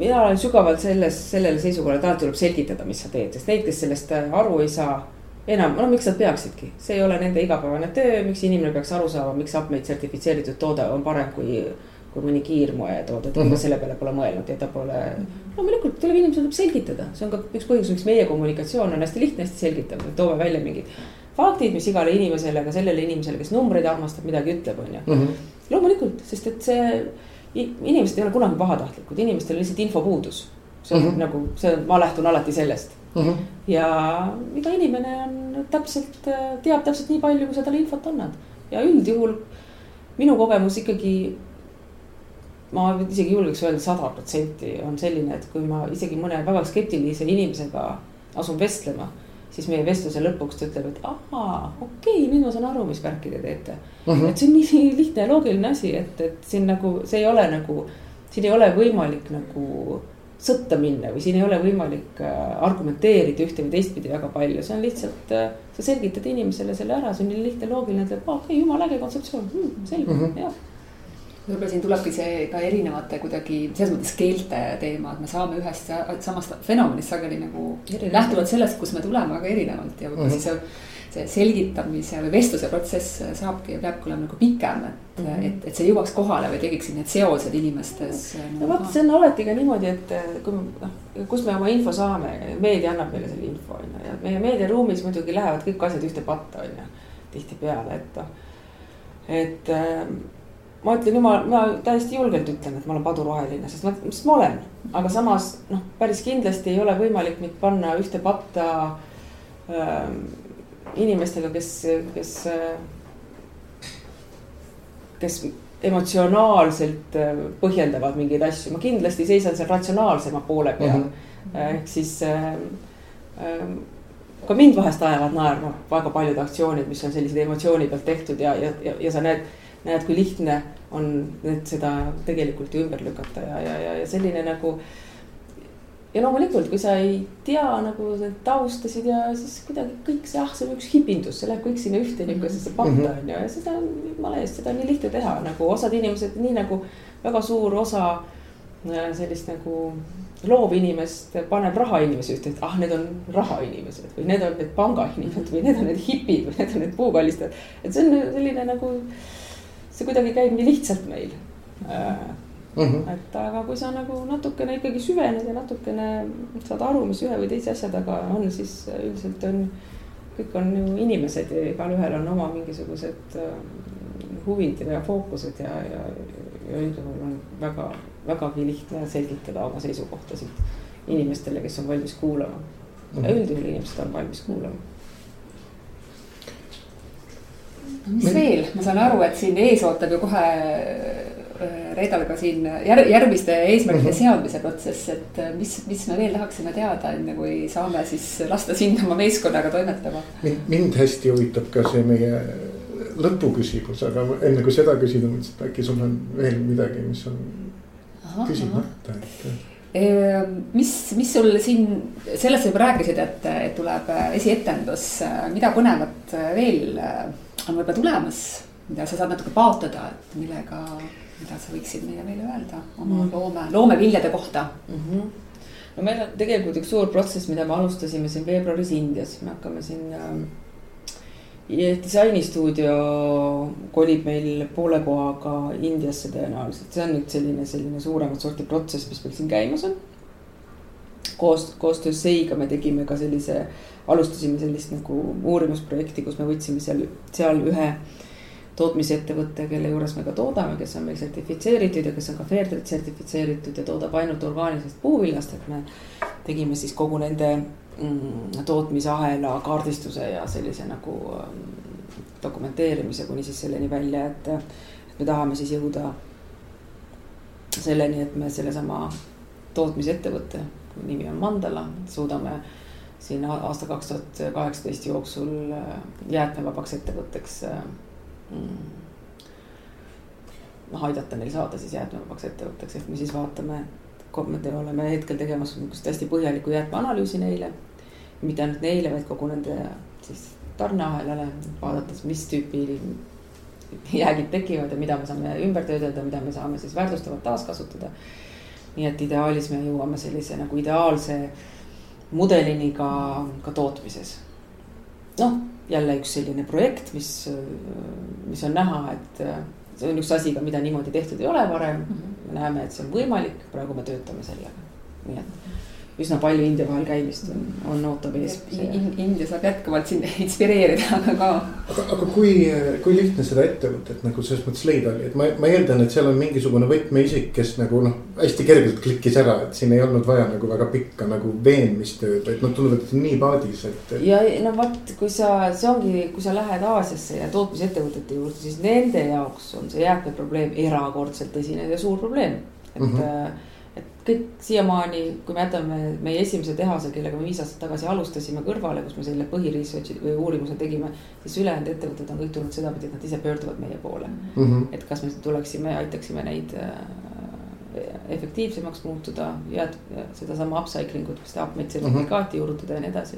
mina olen sügavalt selles, sellele seisukohale, et alati tuleb selgitada, mis sa teed, sest neid, kes sellest aru ei saa. Enam, no miks nad peaksidki, see ei ole nende igapäevane töö, miks inimene peaks aru saama, miks Upmate sertifitseeritud toode on parem kui kui mõni kiirmoetoode, ta mm -hmm. selle peale pole mõelnud ja ta pole. loomulikult tuleb inimesele tuleb selgitada, see on ka üks põhjus, miks meie kommunikatsioon on hästi lihtne, hästi selgitav, me toome välja mingid faktid, mis igale inimesele, ka sellele inimesele, kes numbreid armastab, midagi ütleb, on ju. Mhm. loomulikult, sest et see, inimesed ei ole kunagi pahatahtlikud, inimestel on lihtsalt infopuudus. see on mm -hmm. nagu, see on, ma lähtun alati sellest mm. -hmm. ja iga inimene on täpselt, teab täpselt nii palju, kui sa talle infot annad. ja üldjuhul minu kogemus ikkagi ma isegi julgeks öelda sada protsenti on selline, et kui ma isegi mõne väga skeptilise inimesega asun vestlema siis meie vestluse lõpuks ta ütleb, et ahaa, okei okay,, nüüd ma saan aru, mis värki te teete mm. -hmm. et see on nii, nii lihtne ja loogiline asi, et, et siin nagu see ei ole nagu, siin ei ole võimalik nagu sõtta minna või siin ei ole võimalik äh, argumenteerida ühte või teistpidi väga palju, see on lihtsalt, äh, sa selgitad inimesele selle ära, see on nii lihtne, loogiline, ütleb, okei okay,, jumala äge kontseptsioon. Hmm,, selge mm, -hmm. jah. Võib-olla siin tulebki see ka erinevate kuidagi selles mõttes keelte teema, et me saame ühest samast fenomenist sageli nagu lähtuvalt sellest, kust me tuleme, väga erinevalt. Ja võib-olla mm -hmm. siis see selgitamise või vestluse protsess saabki ja peabki olema nagu pikem, et mm, -hmm. et, et see jõuaks kohale või tekiksid need seosed inimestes. no vot, see on alati ka niimoodi, et kui noh, kust me oma info saame, meedia annab meile selle info on ju ja meie meediaruumis muidugi lähevad kõik asjad ühte patta on ju, tihtipeale, et noh, et ähm, ma ütlen jumal, ma täiesti julgelt ütlen, et ma olen paduroheline, sest ma, sest ma olen. aga samas noh, päris kindlasti ei ole võimalik mind panna ühte patta äh, inimestega, kes, kes äh,, kes emotsionaalselt äh, põhjendavad mingeid asju, ma kindlasti seisan seal ratsionaalsema poole peal mm. -hmm. ehk siis äh, äh, ka mind vahest ajavad naerma väga paljud aktsioonid, mis on sellised emotsiooni pealt tehtud ja, ja, ja, ja sa näed, näed, kui lihtne on nüüd seda tegelikult ju ümber lükata ja, ja, ja, ja selline nagu ja loomulikult, kui sa ei tea nagu taustasid ja siis kuidagi kõik see, ah, see on üks hipindus, see läheb kõik sinna ühte niisugusesse patta mhm. on ju ja seda on jumala eest, seda on nii lihtne teha nagu osad inimesed, nii nagu väga suur osa äh, sellist nagu loovinimest paneb rahainimesi ühte, et ah, need on rahainimesed või need on need pangainimesed või need on need hipid või need on need puukallistajad. et see on selline nagu, see kuidagi käib nii lihtsalt meil äh, Mm -hmm. et aga kui sa nagu natukene ikkagi süvened ja natukene saad aru, mis ühe või teise asja taga on, siis üldiselt on, kõik on ju inimesed ja igalühel on oma mingisugused äh, huvid ja fookused ja, ja, ja üldjuhul on väga, vägagi lihtne selgitada oma seisukohtasid inimestele, kes on valmis kuulama mm. -hmm. üldjuhul inimesed on valmis kuulama mis veel, ma saan aru, et siin ees ootab ju kohe Äh, Reedal ka siin jär, järgmiste eesmärkide mm -hmm. seadmise protsess, et äh, mis, mis me veel tahaksime teada, enne kui saame siis lasta sind oma meeskonnaga toimetama. mind, mind hästi huvitab ka see meie lõpuküsimus, aga enne kui seda küsida, mõtlesin, et äkki sul on veel midagi, mis on aha, küsimata, et mis, mis sul siin, sellest sa juba rääkisid, et, et tuleb esietendus, mida põnevat veel on võib-olla tulemas, mida sa saad natuke paotada, et millega mida sa võiksid meile veel öelda oma mm. loome, loomeviljade kohta mm? -hmm. no meil on tegelikult üks suur protsess, mida me alustasime siin veebruaris Indias, me hakkame siin äh, disainistuudio kolib meil poole kohaga Indiasse tõenäoliselt, see on nüüd selline, selline suuremat sorti protsess, mis meil siin käimas on. koos, koostöös Seiga me tegime ka sellise, alustasime sellist nagu uurimusprojekti, kus me võtsime seal, seal ühe äh, tootmisettevõte, kelle juures me ka toodame, kes on meil sertifitseeritud ja kes on ka Fairtrade sertifitseeritud ja toodab ainult orgaanilisest puuviljast, et me tegime siis kogu nende mm, tootmisahela kaardistuse ja sellise nagu mm, dokumenteerimise kuni siis selleni välja, et, et me tahame siis jõuda selleni, et me sellesama tootmisettevõtte, nimi on Mandala, suudame siin aasta kaks tuhat kaheksateist jooksul äh, jäätmevabaks ettevõtteks äh, noh, aidata neil saada siis jäätmevabaks ettevõtteks, ehk me siis vaatame, me oleme hetkel tegemas niisugust hästi põhjalikku jäätmeanalüüsi neile. mitte ainult neile, vaid kogu nende siis tarneahelale, vaadates, mis tüüpi jäägid tekivad ja mida me saame ümber töödelda, mida me saame siis väärtustavalt taaskasutada. nii et ideaalis me jõuame sellise nagu ideaalse mudelini ka, ka tootmises. noh jälle üks selline projekt, mis, mis on näha, et see on üks asi ka, mida niimoodi tehtud ei ole varem mm. -hmm. me näeme, et see on võimalik, praegu me töötame sellega, nii et üsna palju India vahel käimist on, on ootab ees. India saab jätkuvalt sind inspireerida ka. aga, aga kui, kui lihtne seda ettevõtet nagu selles mõttes leida oli, et ma, ma eeldan, et seal on mingisugune võtmeisik, kes nagu noh, hästi kergelt klikkis ära, et siin ei olnud vaja nagu väga pikka nagu veenmistööd, vaid nad tunduvad, et nii paadis, et, et.... ja no vot, kui sa, see ongi, kui sa lähed Aasiasse ja tootmisettevõtete juurde, siis nende jaoks on see jäätmeprobleem erakordselt tõsine ja suur probleem, et mm. -hmm et kõik siiamaani, kui me jätame meie esimese tehase, kellega me viis aastat tagasi alustasime kõrvale, kus me selle põhiresearch'i või uurimuse tegime. siis ülejäänud ettevõtted on kõik tulnud sedapidi, et nad ise pöörduvad meie poole mm. -hmm. et kas me tuleksime, aitaksime neid äh, efektiivsemaks muutuda ja sedasama upcycling ut, mis tahab meid sertifikaati mhm. juurutada ja nii edasi.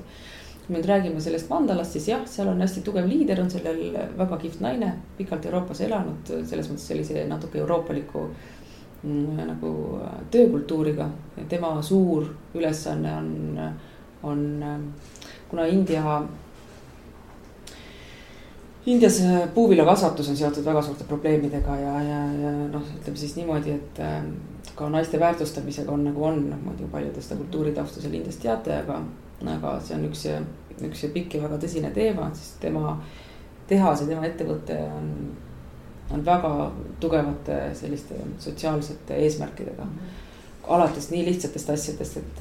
kui me nüüd räägime sellest mandalast, siis jah, seal on hästi tugev liider, on sellel väga kihvt naine, pikalt Euroopas elanud, selles mõttes sellise natuke euroopaliku äh, Mm, nagu äh, töökultuuriga. tema suur ülesanne on, on, äh, kuna India, Indias äh, puuviljakasvatus on seotud väga suurte probleemidega ja, ja, ja noh, ütleme siis niimoodi, et ka naiste väärtustamisega on nagu on, noh, tea, palju te seda kultuuritausta seal Indias teate, aga, aga see on üks, üks pikk ja väga tõsine teema, sest tema tehas ja tema ettevõte on on väga tugevate selliste sotsiaalsete eesmärkidega. alates nii lihtsatest asjadest, et,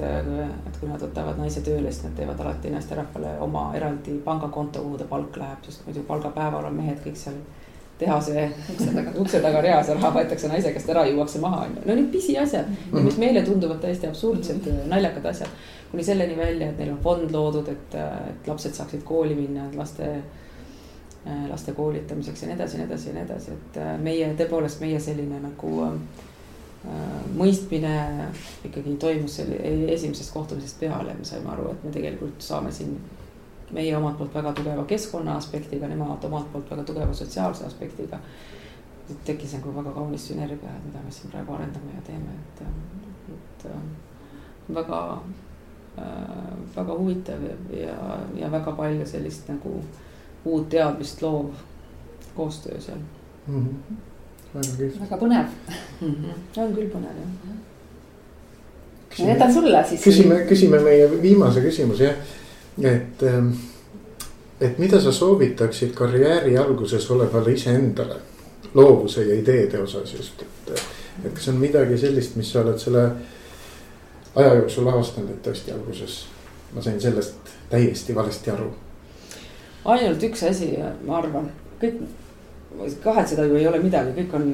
et kui nad võtavad naise tööle, siis nad teevad alati naisterahvale oma eraldi pangakonto, kuhu ta palk läheb, sest muidu palgapäeval on mehed kõik seal tehase ukse taga. reas ja raha võetakse naise käest ära, juuakse maha, on ju. no need pisiasjad mm, -hmm. mis meile tunduvad täiesti absurdsed mm, -hmm. naljakad asjad. kuni selleni välja, et neil on fond loodud, et, et lapsed saaksid kooli minna, laste, laste koolitamiseks ja nii edasi ja nii edasi ja nii edasi, et meie tõepoolest, meie selline nagu äh, mõistmine ikkagi toimus selle esimesest kohtumisest peale, me saime aru, et me tegelikult saame siin meie omalt poolt väga tugeva keskkonna aspektiga, nemad omalt poolt väga tugeva sotsiaalse aspektiga. tekkis nagu väga kaunis sünergia, mida me siin praegu arendame ja teeme, et, et väga äh,, väga huvitav ja, ja, väga palju sellist nagu uut teadmist loov koostöö seal mm. -hmm. väga kihvt. väga põnev mm. -hmm. on küll põnev jah. ma jätan sulle siis. küsime, küsime meie viimase küsimuse jah et, ähm, et mida sa soovitaksid karjääri alguses olevale iseendale loovuse ja ideede osas just, et. et kas on midagi sellist, mis sa oled selle aja jooksul avastanud, et tõesti alguses ma sain sellest täiesti valesti aru. Ainult üks asi, ma arvan, kõik kahetseda ju ei ole midagi, kõik on,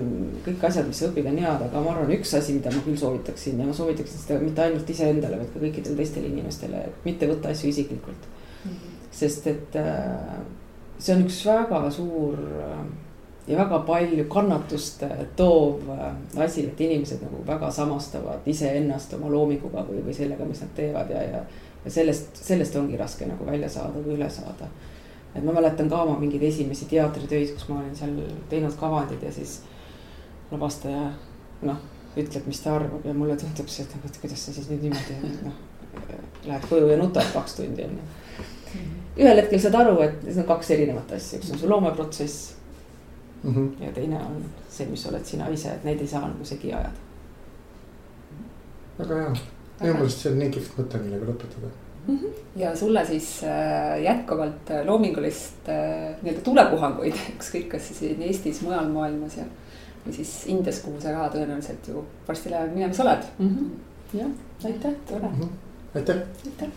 kõik asjad, mis sa õpid, on head, aga ma arvan, üks asi, mida ma küll soovitaksin ja ma soovitaksin seda mitte ainult iseendale, vaid ka kõikidele teistele inimestele, et mitte võtta asju isiklikult mm. -hmm. sest et äh, see on üks väga suur äh, ja väga palju kannatust toov äh, asi, et inimesed nagu väga samastavad iseennast oma loominguga või, või sellega, mis nad teevad ja, ja. ja sellest, sellest ongi raske nagu välja saada või üle saada et ma mäletan ka oma mingeid esimesi teatritöid, kus ma olin seal teinud kavandid ja siis lavastaja noh, ütleb, mis ta arvab ja mulle tundub see, et nagu, et kuidas sa siis nüüd niimoodi noh. Lähed koju ja nutad kaks tundi on ju. ühel hetkel saad aru, et need on kaks erinevat asja, üks on su loomeprotsess mm. -hmm. ja teine on see, mis oled sina ise, et neid ei saa nagu segi ajada. väga hea, minu meelest see on nii kihvt mõte, millega lõpetada mm. -hmm. ja sulle siis äh, jätkuvalt äh, loomingulist äh, nii-öelda tulepuhanguid, ükskõik, kas siis siin Eestis, mujal maailmas ja. või siis Indias, kuhu sa ka tõenäoliselt ju varsti läheb minemas oled mm. -hmm. jah, aitäh, tore mm. -hmm. aitäh. aitäh.